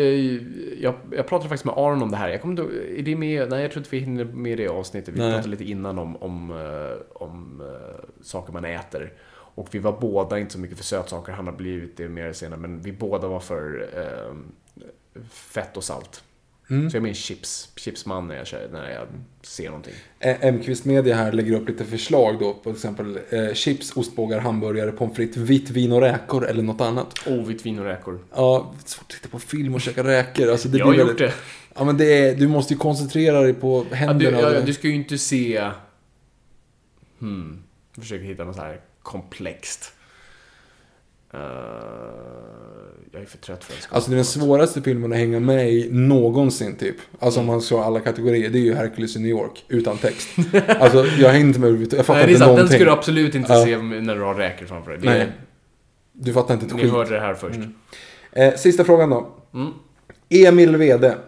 jag, jag pratade faktiskt med Aron om det här. Jag kommer inte, är det med? Nej, jag tror inte vi hinner med det avsnittet. Vi Nej. pratade lite innan om, om, eh, om eh, saker man äter. Och vi var båda inte så mycket för sötsaker. Han har blivit det mer senare. Men vi båda var för eh, fett och salt. Mm. Så jag är min chips, chipsman när jag, kör- när jag ser någonting. Eh, M-kvist Media här lägger upp lite förslag då. På exempel eh, chips, ostbågar, hamburgare, pommes frites, vitt vin och räkor eller något annat. Oh, vitt vin och räkor. Ja, svårt att titta på film och käka räkor. Alltså, det jag har gjort väldigt- det. Ja, men det är, du måste ju koncentrera dig på Ja, du, händerna. ja, du ska ju inte se... Hmm. Jag försöker hitta något så här komplext. Eh, jag är för trött för att Alltså det är den svåraste filmen att hänga med i någonsin typ. Alltså om man slår alla kategorier. Det är ju Hercules i New York. Utan text. [laughs] Alltså jag hängde inte med. Jag fattar Nej, inte sant. Den någonting. ska du absolut inte Ja. se när du har räkor framför dig. Det Nej. Du fattar inte ett ni skit. hörde det här först. Eh, sista frågan då. Mm. Emil Wede.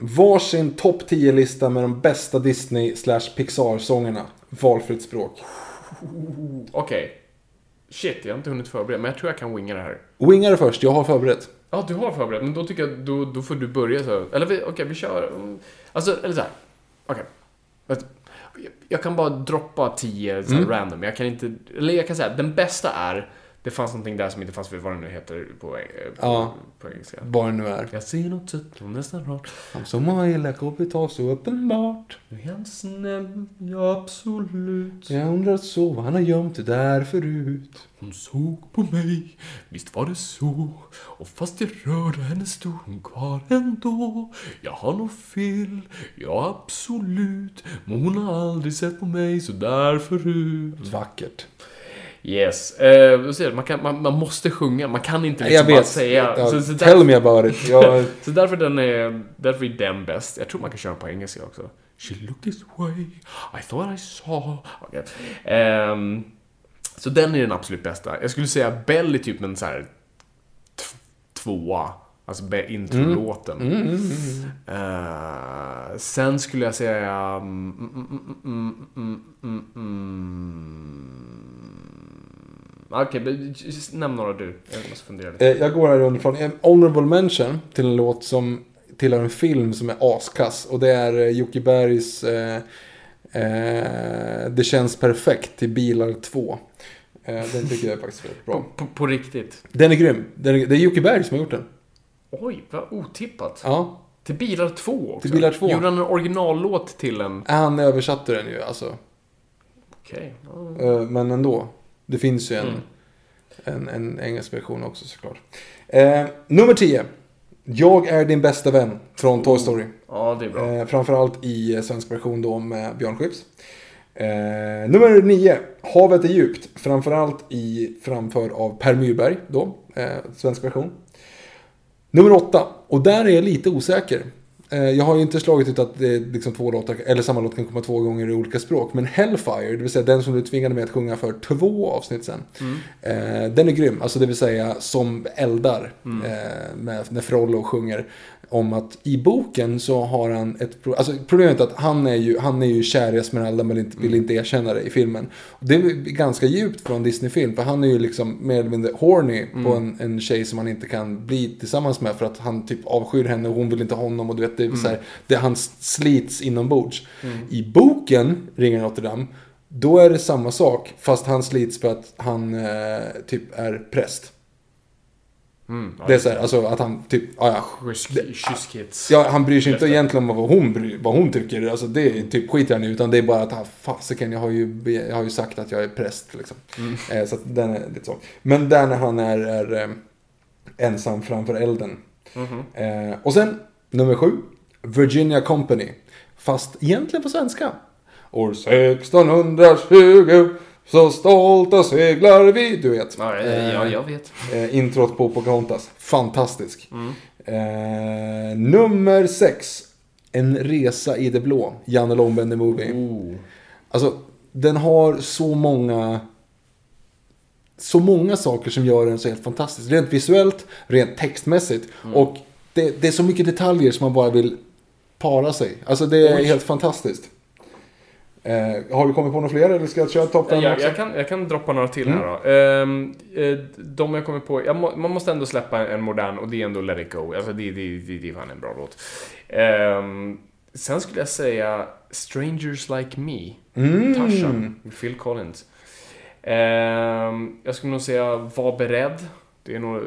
Varsin topp 10-lista med de bästa Disney slash Pixar-sångerna. Valfritt språk. Okej. Shit, jag har inte hunnit förbereda, men jag tror jag kan winga det här. Wingar först, jag har förberett. Ja, du har förberett, men då tycker jag då, då får du börja så. Eller vi- okej, vi kör. mm, Alltså, eller så här. Okej. Jag, jag kan bara droppa tio så här Mm. random. Jag kan inte, eller jag kan säga, den bästa är, det fanns någonting där som inte fanns för vad det nu heter på, eh, på, Ja. på engelska. Vad det nu är. Jag ser något sött och nästan rart. Som har illa kapital så uppenbart. Nu är han snäll, ja absolut. Jag undrar så han har gömt det där förut. Hon såg på mig, visst var det så. Och fast jag rörde henne stod hon kvar ändå. Jag har nog fel, ja absolut. Men hon har aldrig sett på mig så där förut. Vackert. Yes, du? man, kan, man, man måste sjunga, man kan inte Jag liksom bara vet. säga. Ja, Så, så, tell där, me about it. Jag, [laughs] så därför, den är, därför är den bäst. Jag tror man kan köra den på engelska också. She looked this way, I thought I saw. Okay. Ehm, så den är den absolut bästa. Jag skulle säga Bell är typ en så här tvåa. Alltså introlåten. Eh, sen skulle jag säga... mm, mm, mm, mm, mm, mm, mm. Okej, men just nämn några du. Jag måste fundera lite. eh, jag går här underifrån. Honorable mention till en låt som tillhör en film som är askass. Och det är eh, Jocke Bergs eh, eh, Det känns perfekt till Bilar 2. Eh, den tycker jag är faktiskt väldigt På, bra. på, på riktigt. Den är grym. Den är, det är Jocke Berg som har gjort den. Oj, vad otippat. Ja, Till Bilar 2 också. Till Bilar 2. Gjorde han en originallåt till en... han översatte den ju alltså. Okej. ja. Eh, Men ändå. Det finns ju en, Mm. en, en engelsk version också såklart. Eh, nummer 10. Jag är din bästa vän från Toy Story. Ja, det är bra. Eh, framförallt i eh, svensk version då med Björn Skifs. Eh, nummer 9. Havet är djupt. Framförallt i framför av Per Myrberg då. Eh, svensk version. Nummer 8. Och där är jag lite osäker. Eh, jag har ju inte slagit ut att det är liksom två låtar, eller samma låt kan komma två gånger i olika språk. Men Hellfire, det vill säga den som du tvingade mig att sjunga för två avsnitt sen. Eh, den är grym, alltså det vill säga som eldar. Eh, med, när Frollo sjunger om att i boken så har han ett pro- alltså Problemet är att han är ju, han är ju kär i Esmeralda men inte, vill inte erkänna det i filmen. Det är ganska djupt från Disney-film för han är ju liksom mer eller mindre horny på en, en tjej som han inte kan bli tillsammans med för att han typ avskyr henne och hon vill inte honom och du vet det är så här, det, han slits inombords. I boken, Ringen Notre Dame, då är det samma sak fast han slits för att han eh, typ är präst. Mm, Det är så här, alltså att han typ, ja, ja, Kysskits. Ja, han bryr sig inte egentligen om vad hon, vad hon tycker. Alltså det är typ skit han i. Utan det är bara att han, fasiken, jag har ju, jag har ju sagt att jag är präst. Liksom. Eh, så att den är lite så. Men där när han är, är eh, ensam framför elden. Eh, och sen, nummer sju. Virginia Company. Fast egentligen på svenska. År 1620 så stolta seglar vi. Du vet. Ja, Eh, ja, jag vet. Eh, introt på Pocahontas. Fantastisk. Eh, nummer sex. En resa i det blå. Janne Långben The Movie. Oh. Alltså, den har så många... Så många saker som gör den så helt fantastisk. Rent visuellt, rent textmässigt. Och det, det är så mycket detaljer som man bara vill para sig. Alltså det är helt fantastiskt. Eh, har vi kommit på några fler eller ska jag köra topp fem Jag, också? jag, kan, jag kan droppa några till Mm. här då. Ehm, eh, de jag kommer på, jag må, man måste ändå släppa en modern och det är ändå Let It Go. Alltså det, det, det, det är fan en bra låt. Ehm, sen skulle jag säga Strangers Like Me. Mm. Tarzan Phil Collins. Ehm, jag skulle nog säga Var beredd. Det är nog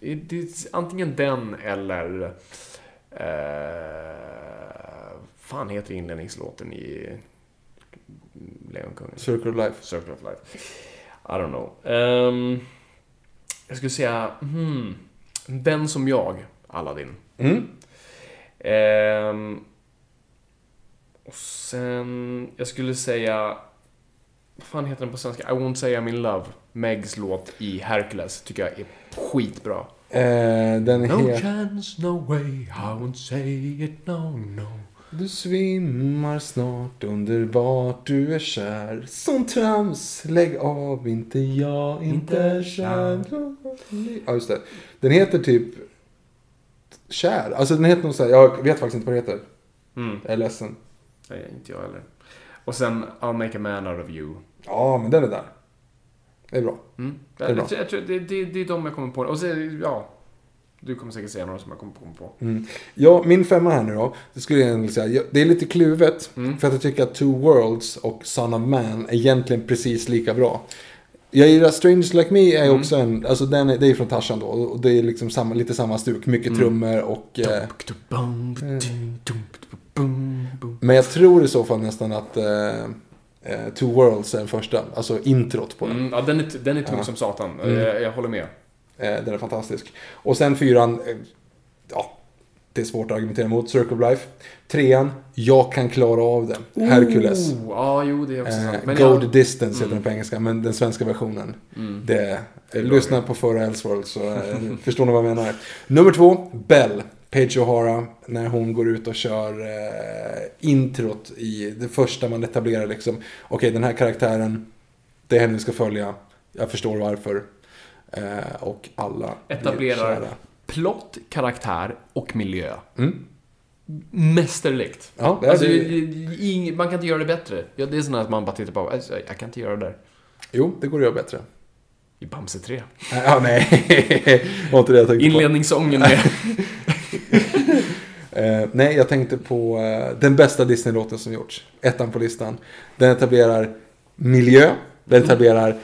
det är antingen den eller eh, fan heter inledningslåten i Lejonkungen? Circle of Life. Circle of Life. I don't know. Ehm, jag skulle säga, hmm, Den som jag, Aladdin. Mm. Ehm, och sen, jag skulle säga vad fan heter den på svenska? I won't say I'm in love. Megs låt i Hercules tycker jag är skitbra. Eh, den No chance, no way, I won't say it, no, no. Du svimmar snart, underbart, du är kär. Sån trams, lägg av, inte jag, inte kär. Ja, just det. Den heter typ Kär. Alltså den heter nog så här, jag vet faktiskt inte vad det heter. Mm. Jag är ledsen. Nej, inte jag heller. Och sen I'll make a man out of you. Ja, men den är där. Det är bra. Mm. Det är Jag, bra. jag, tror det, det, det är de jag kommer på. Och så, ja, du kommer säkert säga några som jag kommer på. Mm. Ja, min femma här nu då. Det skulle jag säga. Det är lite kluvet. Mm. För att jag tycker att Two Worlds och Son of Man är egentligen precis lika bra. Jag gillar Strange Like Me är Mm. också en, alltså den är, det är från Tarzan då. Och det är liksom samma, lite samma stuk. Mycket Mm. trummor och... Eh, men jag tror i så fall nästan att eh, eh, Two Worlds är den första. Alltså introt på den. Mm, ja, den är, den är tung Ja. som satan. Mm. Jag, jag håller med. Eh, den är fantastisk. Och sen fyran, eh, ja, det är svårt att argumentera mot. Circle of Life. Trean, jag kan klara av det. Hercules. Oh, ja, jo, det är också sant. Eh, Men Go jag, the distance heter den på engelska, men den svenska versionen. Mm. Det, lyssna på förra Elseworld så eh, [laughs] förstår ni vad jag menar. Nummer två, Bell. Page O'Hara, när hon går ut och kör eh, introt i det första man etablerar liksom. Okej, den här karaktären, det är henne vi ska följa. Jag förstår varför. Eh, och alla etablerar plott, karaktär och miljö. Mm. Mästerligt. Ja, det är Alltså, det. man kan inte göra det bättre. Ja, det är sånt att man bara tittar på, alltså, jag kan inte göra det där. Jo, det går att göra bättre. I Bamse 3. Ja, nej. Det [laughs] var inte det jag tänkte på. Inledningssången med... [laughs] Eh, nej, jag tänkte på eh, den bästa Disney-låten som gjorts. Ettan på listan. Den etablerar miljö. Den etablerar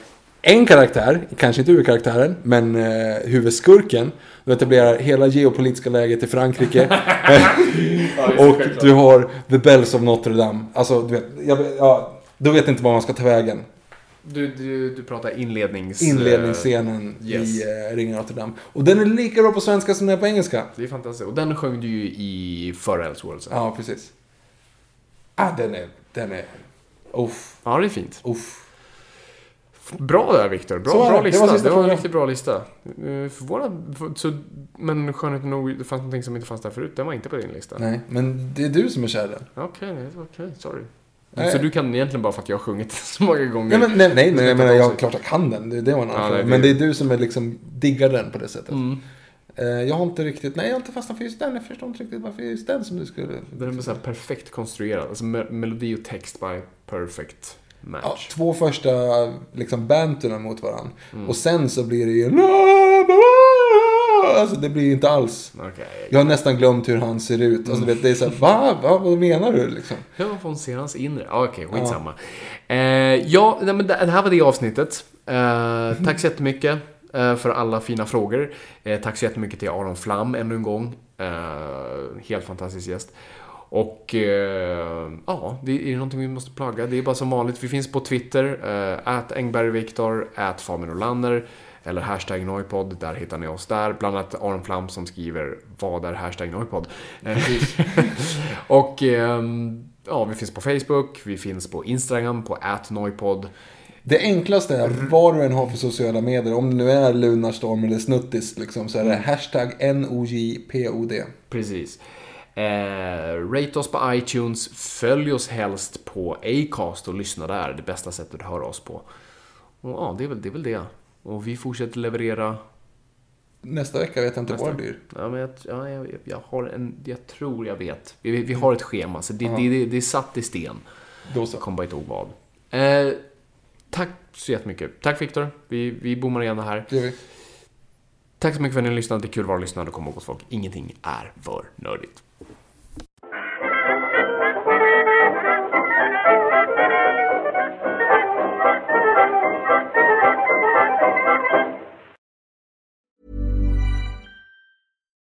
en karaktär, kanske inte huvudkaraktären, men eh, huvudskurken. Den etablerar hela geopolitiska läget i Frankrike. [laughs] och du har The Bells of Notre Dame. Alltså, du vet, jag, ja, då vet inte var man ska ta vägen. Du, du, du pratar inlednings... Inledningsscenen yes. i eh, Ringen Notre Dame. Och den är lika bra på svenska som den är på engelska. Det är fantastiskt. Och den sjöng du ju i förra Elseworld sen. Ja, precis. Ah, den är... Den är... Uff. Ja, det är fint. Uff. Bra där Viktor. Bra, bra det. Det var lista. Det var, en riktigt bra lista. Uh, förvånad. för- Så, men skönheten nog, det fanns någonting som inte fanns där förut. Den var inte på din lista. Nej, men det är du som är kär den. Okej, okej, sorry. Nej. Så du kan egentligen bara för att jag har sjungit så många gånger. Nej, men, nej, nej, men jag klart jag kan den. Det, det var en annan Ja, fråga. nej, Men det är du som är liksom diggar den på det sättet. Mm. Eh, jag har inte riktigt, nej jag har inte fastnat för just den. Jag förstår inte riktigt varför just den som du skulle... Den är så här perfekt konstruerad. Alltså me- melodi och text by perfect match. Ja, två första liksom banterna mot varandra. Mm. Och sen så blir det ju... Alltså det blir inte alls. Okej. Jag har nästan glömt hur han ser ut. Alltså, vet, det är så här, va? va? Vad menar du liksom? Ja, man se hans inre. Ja, Okej, skitsamma. Eh, ja, nej, men det det här var det avsnittet. Eh, tack så jättemycket eh, för alla fina frågor. Eh, tack så jättemycket till Aron Flam ännu en gång. Eh, helt fantastisk gäst. Och eh, ja, det är någonting vi måste plugga. Det är bara som vanligt. Vi finns på Twitter. Att Engbergviktor, att Fabian. Eller hashtag Noipod, där hittar ni oss där. Bland annat Aron Flam som skriver vad är hashtag Noipod. Eh, [laughs] och ehm, ja, vi finns på Facebook, vi finns på Instagram, på atnoipod. Det enklaste är vad du än har för sociala medier. Om det nu är Lunarstorm eller Snuttis liksom, så är det hashtag NOJPOD. Precis. Eh, rate oss på iTunes, följ oss helst på Acast och lyssna där. Det bästa sättet att höra oss på. Och ja, det är väl det. Är väl det. Och vi fortsätter leverera. Nästa vecka vet jag inte vad det blir. Ja, men jag, ja, jag, jag har en, jag tror jag vet. Vi, vi har ett schema, så det, det, det, det är satt i sten. Då så. Jag kommer bara inte ihåg vad. Eh, tack så jättemycket. Tack Viktor. Vi, vi bommar igen det här. Det vi. Tack så mycket för att ni har lyssnat. Det är kul att vara lyssnare och komma ihåg folk. Ingenting är för nördigt.